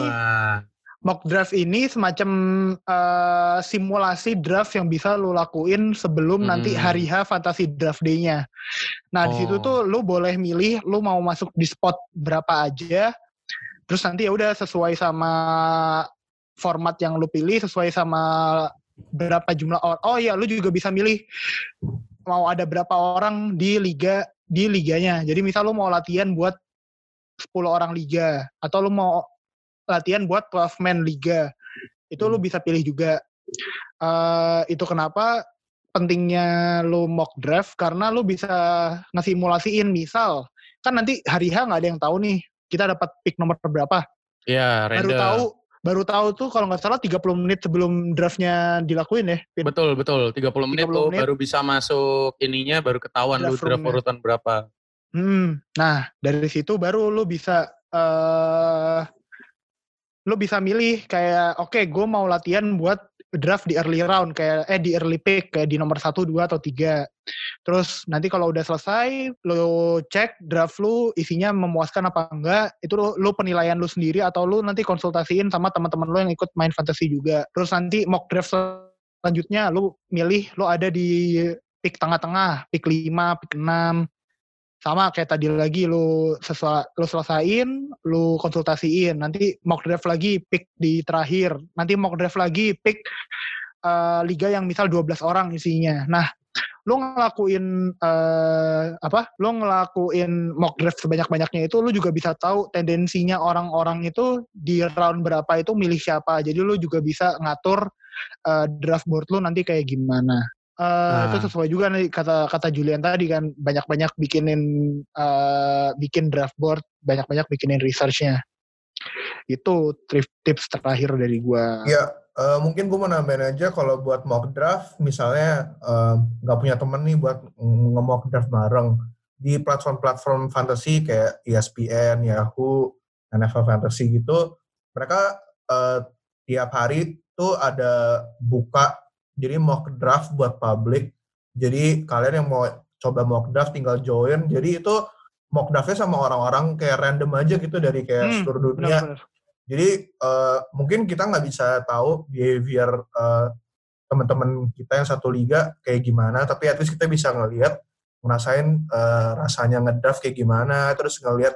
Mock draft ini semacam eh, simulasi draft yang bisa lu lakuin sebelum nanti Hmm. hari H fantasy draft day-nya. Nah, di situ Oh. tuh lu boleh milih lu mau masuk di spot berapa aja. Terus nanti ya udah sesuai sama format yang lu pilih, sesuai sama berapa jumlah orang. Oh iya, lu juga bisa milih mau ada berapa orang di liga di liganya. Jadi misal lu mau latihan buat 10 orang liga atau lu mau latihan buat 12 man liga. Itu lu bisa pilih juga. Eh itu kenapa pentingnya lu mock draft karena lu bisa ngesimulasiin misal kan nanti hari H nggak ada yang tahu nih kita dapat pick nomor berapa Iya, baru tahu baru tahu tuh kalau nggak salah 30 menit sebelum draftnya dilakuin ya Pin. Betul, betul. 30 menit 30 tuh menit. baru bisa masuk ininya, baru ketahuan lu Draft draft roomnya. urutan berapa. Hmm, nah dari situ baru lu bisa eh lu bisa milih kayak oke gue mau latihan buat draft di early round kayak eh di early pick kayak di nomor 1, 2 atau 3. Terus nanti kalau udah selesai lu cek draft lu isinya memuaskan apa enggak, itu lu, lu penilaian lu sendiri atau lu nanti konsultasiin sama teman-teman lu yang ikut main fantasy juga. Terus nanti mock draft selanjutnya lu milih lu ada di pick tengah-tengah, pick 5, pick 6 sama kayak tadi lagi lu sesuai lu selesain lu konsultasiin. Nanti mock draft lagi pick di terakhir. Nanti mock draft lagi pick eh, liga yang misal 12 orang isinya. Nah lu ngelakuin eh, apa? Lu ngelakuin mock draft sebanyak-banyaknya itu lu juga bisa tahu tendensinya orang-orang itu di round berapa itu milih siapa. Jadi lu juga bisa ngatur eh, draft board lu nanti kayak gimana Eh, Ah. itu sesuai juga nih kata kata Julian tadi kan banyak-banyak bikinin eh, bikin draft board banyak-banyak bikinin researchnya itu tips terakhir dari gua Ya, eh, mungkin gue mau nambahin aja kalau buat mock draft, misalnya eh, nggak punya temen nih buat nge-mock draft bareng. Di platform-platform fantasy kayak ESPN, Yahoo, NFL Fantasy gitu, mereka eh, tiap hari tuh ada buka, jadi mock draft buat publik. Jadi kalian yang mau coba mock draft tinggal join. Jadi itu mock draftnya sama orang-orang kayak random aja gitu dari kayak Hmm, seluruh dunia. benar-benar Jadi eh, mungkin kita nggak bisa tahu behavior eh, teman-teman kita yang satu liga kayak gimana, tapi at least kita bisa ngelihat, ngerasain eh, rasanya ngedraft kayak gimana, terus ngelihat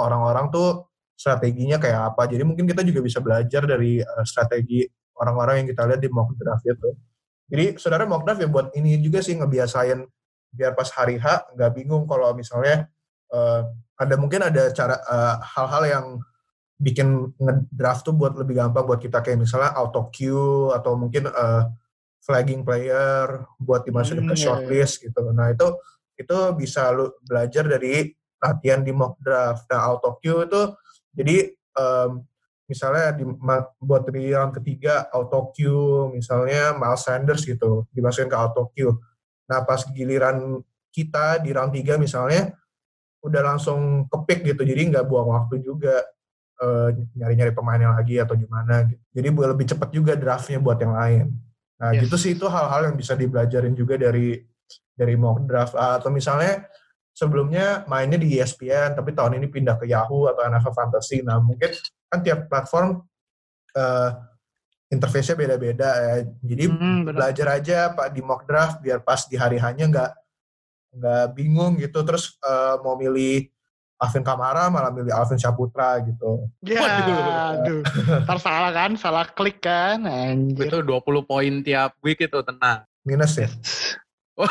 orang-orang tuh strateginya kayak apa. Jadi mungkin kita juga bisa belajar dari eh, strategi orang-orang yang kita lihat di mock draft itu. Jadi saudara mock draft ya buat ini juga sih ngebiasain biar pas hari H nggak bingung kalau misalnya eh, ada mungkin ada cara eh, hal-hal yang bikin ngedraft tuh buat lebih gampang buat kita kayak misalnya auto queue atau mungkin eh, flagging player buat dimasukin Hmm, ke iya, shortlist gitu. Nah itu itu bisa lu belajar dari latihan di mock draft. Nah auto queue itu jadi em, misalnya di, buat di round ketiga auto queue misalnya Miles Sanders gitu dimasukin ke auto queue. Nah pas giliran kita di round 3 misalnya udah langsung kepick gitu jadi nggak buang waktu juga eh, nyari-nyari pemainnya lagi atau gimana gitu. Jadi lebih cepat juga draftnya buat yang lain. Nah Yes. gitu sih itu hal-hal yang bisa dibelajarin juga dari dari mock draft Ah, atau misalnya sebelumnya mainnya di ESPN tapi tahun ini pindah ke Yahoo atau NFL Fantasy. Nah mungkin kan tiap platform eh, interface-nya beda-beda ya. Jadi Hmm, benar. belajar aja pak di mock draft biar pas di hari hanya nggak nggak bingung gitu terus eh, mau milih Alvin Kamara malah milih Alvin Saputra gitu. Ya, aduh. Ntar salah kan, salah klik kan, anjir. Itu 20 poin tiap week itu tenang. Minus ya.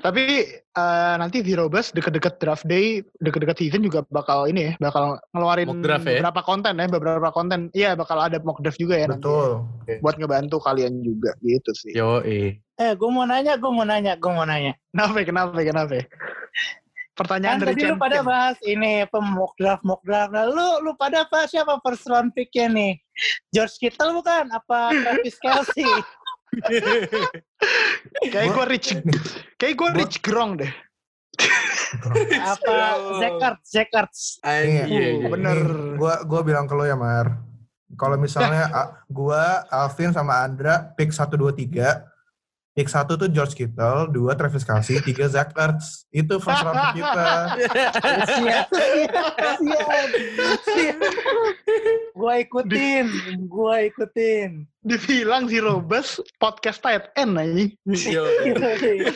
tapi eh, nanti Virobus deket-deket draft day, deket-deket season juga bakal ini ya, bakal ngeluarin Mock draft ya? beberapa konten ya, beberapa konten. Iya, bakal ada mock draft juga ya nanti. Betul. Buat ngebantu kalian juga gitu sih. Yo, eh. Eh, gue mau nanya, gue mau nanya, gue mau nanya. Kenapa? Kenapa? Kenapa? Pertanyaan Kan dari tadi lu pada bahas ini pemok draft, mock draft. Nah, lu, lu pada apa siapa first round pick-nya nih? George Kittle bukan? Apa Travis Kelsey? Kayak gue rich, kayak gue rich grong deh. apa Ertz? Zach Ertz. Anjir. Iya, Uh, bener. Gua gua bilang ke lo ya Mar. Kalau misalnya a- gua, Alvin sama Andra pick 1 2 3. Pick 1 tuh George Kittle, 2 Travis Kelsey, 3 Zach Ertz. Itu first round kita. Siap, siap, siap, Gua ikutin, gua ikutin. Dibilang si Robes podcast tight end aja. Eh.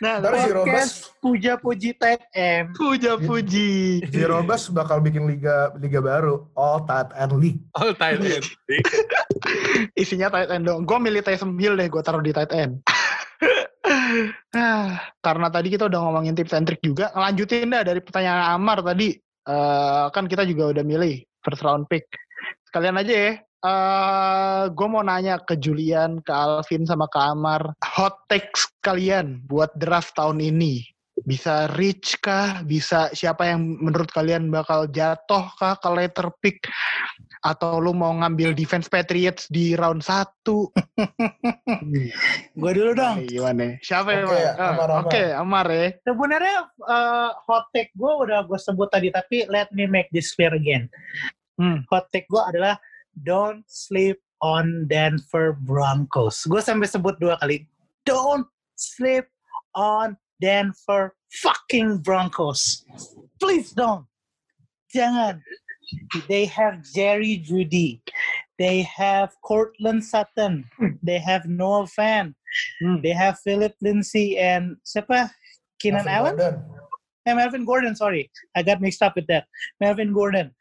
Nah, Ntar si Robes, Podcast puja-puji tight end. puja-puji. si Robes bakal bikin liga liga baru, All Tight End League. All time end. Isinya tight end dong. Gue milih Taysom Hill deh, gue taruh di tight end. Ah, karena tadi kita udah ngomongin tips and trick juga, ngelanjutin dah dari pertanyaan Amar tadi. Eh, kan kita juga udah milih first round pick. Sekalian aja ya. Eh, gue mau nanya ke Julian, ke Alvin, sama ke Amar. Hot takes kalian buat draft tahun ini. Bisa rich kah? Bisa siapa yang menurut kalian bakal jatuh kah ke later pick? Atau lu mau ngambil defense Patriots di round 1? Gua dulu dong. Gimana? Siapa yang Oke, mau? Ah, Amar, Amar. Oke, Amar ya. Sebenarnya eh, hot take gue udah gue sebut tadi, tapi let me make this clear again. Hmm. Hot take gue adalah don't sleep on Denver Broncos. Gue sampai sebut dua kali. Don't sleep on Denver fucking Broncos. Please don't. Jangan. They have Jerry Judy. They have Cortland Sutton. They have Noah Fan. Hmm. They have Philip Lindsay and siapa? Keenan Alvin Allen? Gordon. Eh, Melvin Gordon, sorry. I got mixed up with that. Melvin Gordon.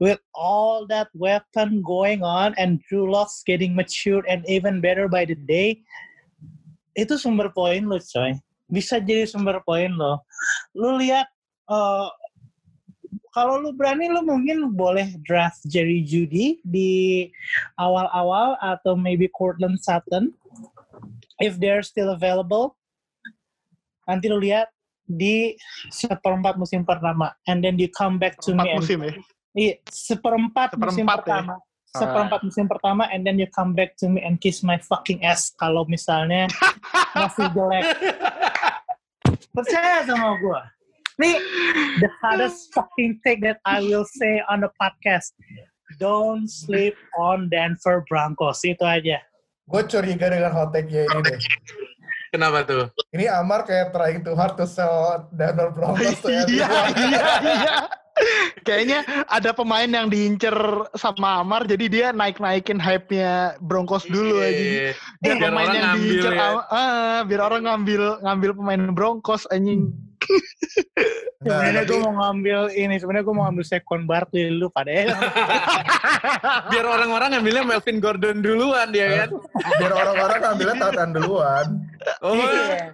With all that weapon going on and Drew Locks getting matured and even better by the day, itu sumber poin lo, coy. Bisa jadi sumber poin lo. Lu lihat, eh, kalau lu berani, lu mungkin boleh draft Jerry Judy di awal-awal atau maybe Cortland Sutton if they're still available. Nanti lu lihat di seperempat musim pertama and then you come back to Empat me and, musim ya. Iya seperempat, musim Seperempat ya? pertama seperempat musim pertama and then you come back to me and kiss my fucking ass kalau misalnya masih jelek percaya sama gua nih the hardest fucking thing that I will say on the podcast don't sleep on Denver Broncos itu aja Gue curiga dengan hot take-nya ini deh. Kenapa tuh? Ini Amar kayak trying too hard to sell Denver Broncos ya. Iya, iya, iya. Kayaknya ada pemain yang diincer sama Amar, jadi dia naik-naikin hype-nya Broncos dulu aja. Iya. Biar Biar pemain orang yang ngambil diincer, ya. Ah, biar orang ngambil ngambil pemain Broncos anjing. Nah, sebenarnya gue mau ngambil ini sebenarnya gue mau ngambil Saquon Barkley dulu pada Biar orang-orang ngambilnya Melvin Gordon duluan dia kan. biar orang-orang ngambilnya tatan duluan. Oh, Iya.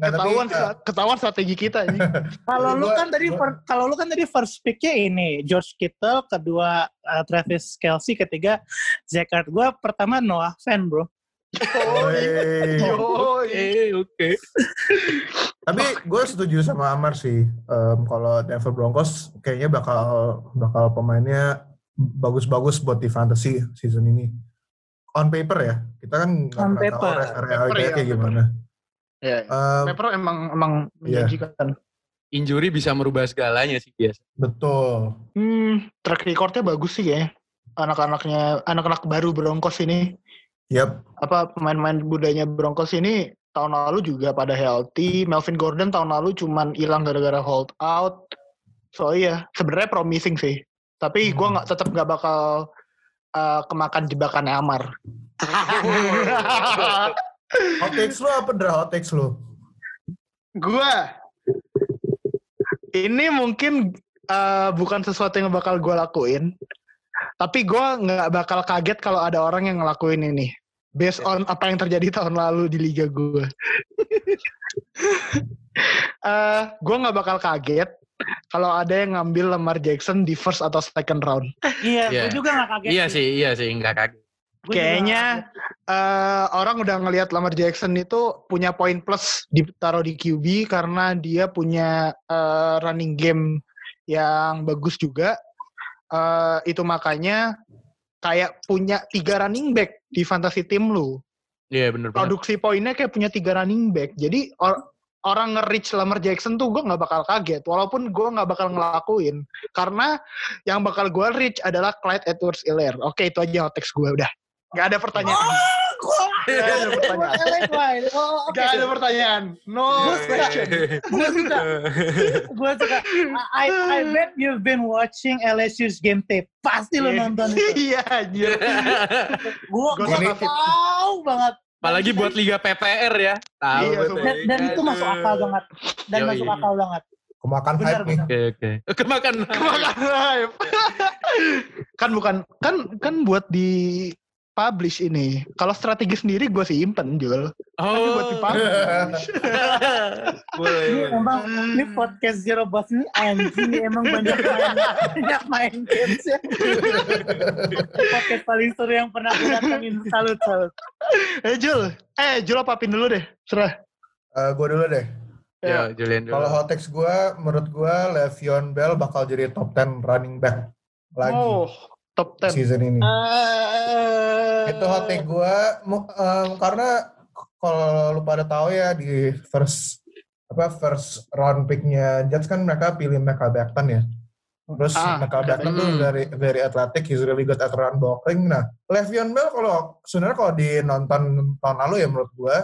Nggak, tapi, ketahuan eh, ketahuan strategi kita ini. Kalau lu kan tadi kalau lu kan tadi first pick-nya ini George Kittle, kedua uh, Travis Kelsey, ketiga Ertz. Gua pertama Noah Fan, Bro. Eh, oke. Tapi gue setuju sama Amar sih. Em, kalau Denver Broncos kayaknya bakal bakal pemainnya bagus-bagus buat di fantasy season ini. On paper ya, kita kan nggak tahu realitanya ya, kayak paper. Ya, Em, Pepper emang emang Iya. menjanjikan. Injury bisa merubah segalanya sih biasa. betul. Hmm, track recordnya bagus sih ya. Anak-anaknya, anak-anak baru Broncos ini. Yap, apa pemain-pemain budanya Broncos ini tahun lalu juga pada healthy. Melvin Gordon tahun lalu cuman hilang gara-gara hold out. So iya, sebenarnya promising sih. Tapi gua Hmm. nggak tetap nggak bakal uh, kemakan jebakan Amar. hot takes lo apa Dra? Hot takes lo? gua ini mungkin uh, bukan sesuatu yang bakal gua lakuin. Tapi gua nggak bakal kaget kalau ada orang yang ngelakuin ini. based on apa yang terjadi tahun lalu di liga gue. Eh, gue nggak bakal kaget kalau ada yang ngambil Lamar Jackson di first atau second round. Iya, Iya. gue juga gak kaget. Iya sih, iya sih, nggak kaget. Kayaknya eh, orang udah ngelihat Lamar Jackson itu punya poin plus ditaruh di QB karena dia punya eh, running game yang bagus juga. Eh, itu makanya kayak punya tiga running back di fantasy tim lu. Iya bener banget. Produksi poinnya kayak punya tiga running back. Jadi or- orang nge-reach Lamar Jackson tuh gue nggak bakal kaget. Walaupun gue nggak bakal ngelakuin. Karena yang bakal gue reach adalah Clyde edwards Hilaire. Oke itu aja hot text gue udah. Gak ada pertanyaan. Gak ada pertanyaan. Oh. Gak ada pertanyaan. No question. Gue suka. Gue suka. I, I bet you've been watching LSU's game tape. Pasti lo nonton itu. Iya anjir. Gue tahu banget. Apalagi buat Liga PPR ya. Tahu Iya. Dan, dan itu masuk akal banget. Dan masuk akal banget. Kemakan Benar, hype nih. Oke, oke. Kemakan. Kemakan hype. kan bukan kan kan buat di publish ini. Kalau strategi sendiri gue simpen Jul. Tapi buat di Oh. publish. Boleh, Ini emang ini podcast Zero Boss ini anjing emang banyak main banyak main games ya. podcast paling seru yang pernah gue datangin salut salut. eh Jul, eh Jul apa pin dulu deh. Serah. gue dulu deh. Yo, Julian dulu. Kalau hot takes gue, menurut gue Le'Veon Bell bakal jadi top 10 running back lagi Oh, top 10. season ini. Eh, Itu hot take gue, karena kalau lu pada tahu ya di first apa first round picknya Jets kan mereka pilih Mecca Becton ya. Terus Ah, Mecca Becton tuh Hmm. very very athletic, he's really good at run blocking. Nah, Le'Veon Bell kalau sebenarnya kalau di nonton tahun lalu ya menurut gue,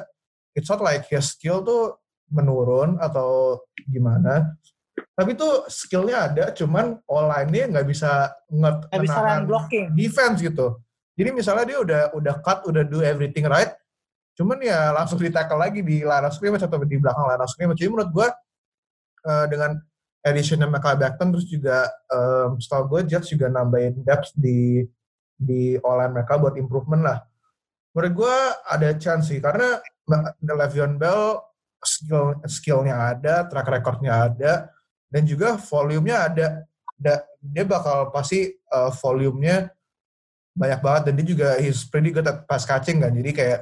it's not like his skill tuh menurun atau gimana. Tapi tuh skillnya ada, cuman online-nya nggak bisa nge Gak bisa run blocking. defense gitu. Jadi misalnya dia udah udah cut, udah do everything right, cuman ya langsung di tackle lagi di line of scrimmage atau di belakang line of scrimmage. Jadi menurut gue eh, dengan additionnya Michael Becton terus juga um, setahu gue Jets juga nambahin depth di di online mereka buat improvement lah. Menurut gue ada chance sih karena Le'Veon Bell skill skillnya ada, track recordnya ada, dan juga volumenya ada. Da- dia bakal pasti uh, volumenya banyak banget dan dia juga he's pretty good at pass catching kan. Jadi kayak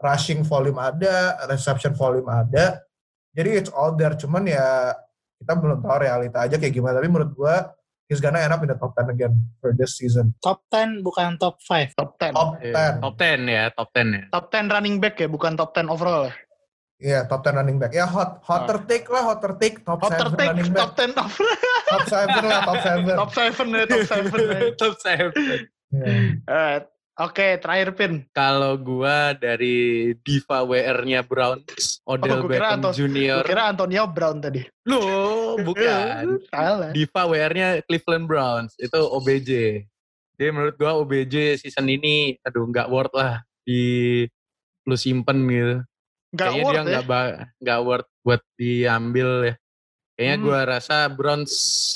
rushing volume ada, reception volume ada. Jadi it's all there. Cuman ya kita belum tahu realita aja kayak gimana. Tapi menurut gua he's gonna end up in the top 10 again for this season. Top 10 bukan top 5. Top 10. Top Iya, 10. Top 10 ya, top 10 ya. Top 10 running back ya, bukan top 10 overall ya. Iya, top 10 running back. Ya hot hotter take lah, hotter take top Top 7 take, running top back. 10 top Top 7 lah, top 7. top 7 ya, top 7 ya. top 7. Iya. Alright. Oke, terakhir pin. Kalau gua dari diva WR-nya Browns, Odell Oh, gua kira Beckham Anton- Jr. Gue kira Antonio Brown tadi. Loh, bukan. Salah. Diva WR-nya Cleveland Browns itu OBJ. Jadi menurut gua OBJ season ini aduh nggak worth lah di lu simpen gitu. Gak Kayaknya worth dia ya. nggak ba- nggak worth buat diambil ya. Kayaknya Hmm. gua rasa Browns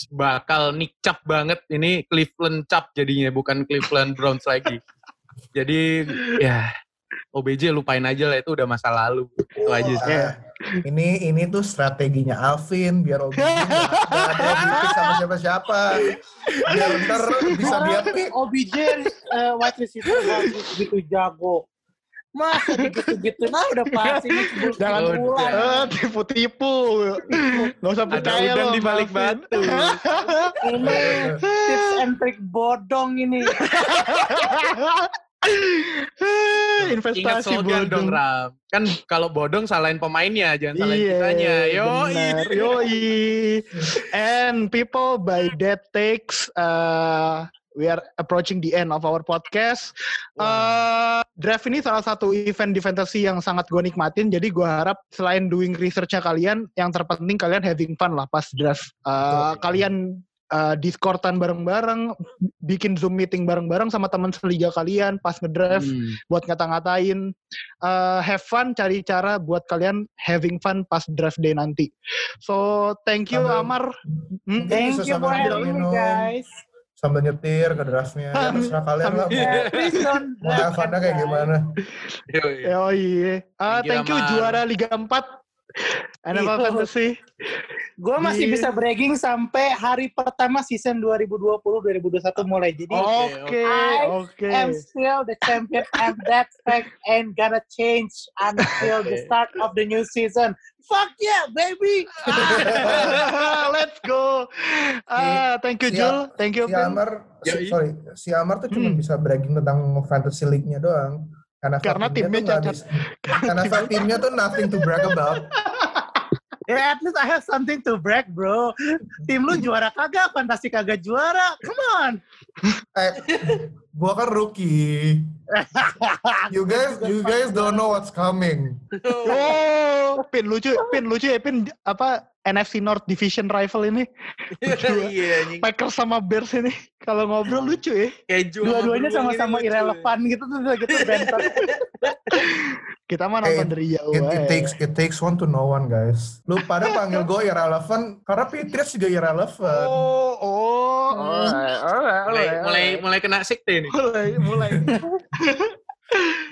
bakal nicap banget ini Cleveland cap jadinya bukan Cleveland Browns lagi. Jadi ya OBJ lupain aja lah itu udah masa lalu. Itu aja sih. Ah, ini ini tuh strateginya Alvin biar nggak nggak ada di sama siapa-siapa. Biar ntar bisa dia. OBJ eh, wide receiver gitu jago. Masa gitu-gitu nah udah pasti Jangan bulan. Eh, tipu-tipu. Gak usah Ada percaya udang lo. di balik batu. Ini tips and trick bodong ini. Ingat Investasi slogan dong bodong. Ram. Kan kalau bodong salahin pemainnya, jangan salahin Iya, kitanya. Yo, benar. Yoi. And people by that takes uh, we are approaching the end of our podcast. Uh, draft ini salah satu event di fantasy yang sangat gue nikmatin. Jadi gue harap selain doing researchnya kalian, yang terpenting kalian having fun lah pas draft. Uh, Betul. kalian uh, discordan bareng-bareng, bikin zoom meeting bareng-bareng sama teman seliga kalian pas ngedraft Hmm. buat ngata-ngatain. Uh, have fun, cari cara buat kalian having fun pas draft day nanti. So, thank you Amar. Hmm? Thank you for having me guys. Sambil nyetir ke draftnya. Ya, terserah kalian lah. Mau, mau kayak gimana. Yoi. Oh iya. Ah, Thank you, juara Liga 4 NFL Iya. Fantasy. Gue masih Iya. bisa bragging sampai hari pertama season 2020-2021 mulai. Jadi Oke, I oke. am still the champion and that fact ain't gonna change until the Okay. start of the new season. Fuck yeah, baby! Let's go. Ah, thank you si- Jul, thank you Si. Amar, si, sorry, si Amar tuh cuma Hmm. bisa bragging tentang fantasy league-nya doang. Karena Karena timnya cacat. Karena timnya tuh nothing to brag about. Yeah, at least I have something to brag, bro. Tim lu juara kagak, fantasi kagak juara. Come on. Eh, gua kan rookie. You guys, you guys don't know what's coming. Oh, Pin lucu, Pin lucu ya, Pin apa NFC North Division rival ini. Iya. Packers sama Bears ini kalau ngobrol lucu ya. Dua-duanya sama-sama lucu. irrelevant gitu tuh gitu banter. Kita mah Eh, nonton dari jauh. It, it takes it takes one to know one guys. Lu pada panggil gue irrelevant karena Patriots juga irrelevant. Oh, oh. Hmm. Alright, alright, Mulai, mulai, mulai kena sekte nih. mulai, mulai.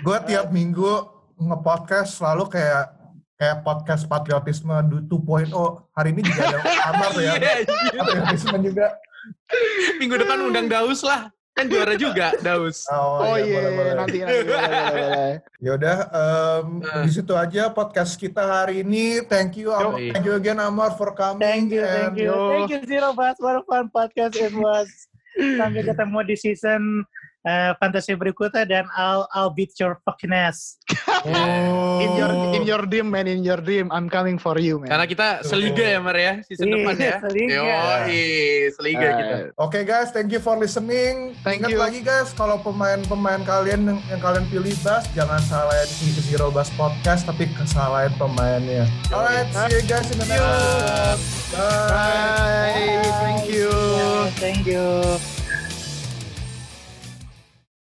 Gue tiap minggu nge-podcast selalu kayak kayak podcast patriotisme du- 2.0. Hari ini juga ada Amar tuh ya. Iya, anjing. Patriotisme juga. Minggu depan undang Daus lah. Kan juara juga Daus. Oh iya, boleh, boleh. nanti nanti boleh, boleh, boleh. Yaudah, em, Eh. di situ aja podcast kita hari ini. Thank you, Am- Yoi. thank you again Amar for coming. Thank you, thank you. yo. Thank you Zero Bus. What a fun podcast it was. Sampai ketemu di season eh, fantasi berikutnya dan I'll I'll beat your fucking ass. Oh. In your in your dream man, in your dream, I'm coming for you man. Karena kita seliga ya Mar ya season Iya, depan ya. seliga. Yoi, seliga kita. Uh, Oke guys, thank you for listening. Thank Ingat you. lagi guys, kalau pemain-pemain kalian yang, yang kalian pilih Bas, jangan salahin si Zero Bus Podcast, tapi kesalahan pemainnya. Alright, see you guys in the next episode. Bye. Bye. Thank you. Thank you.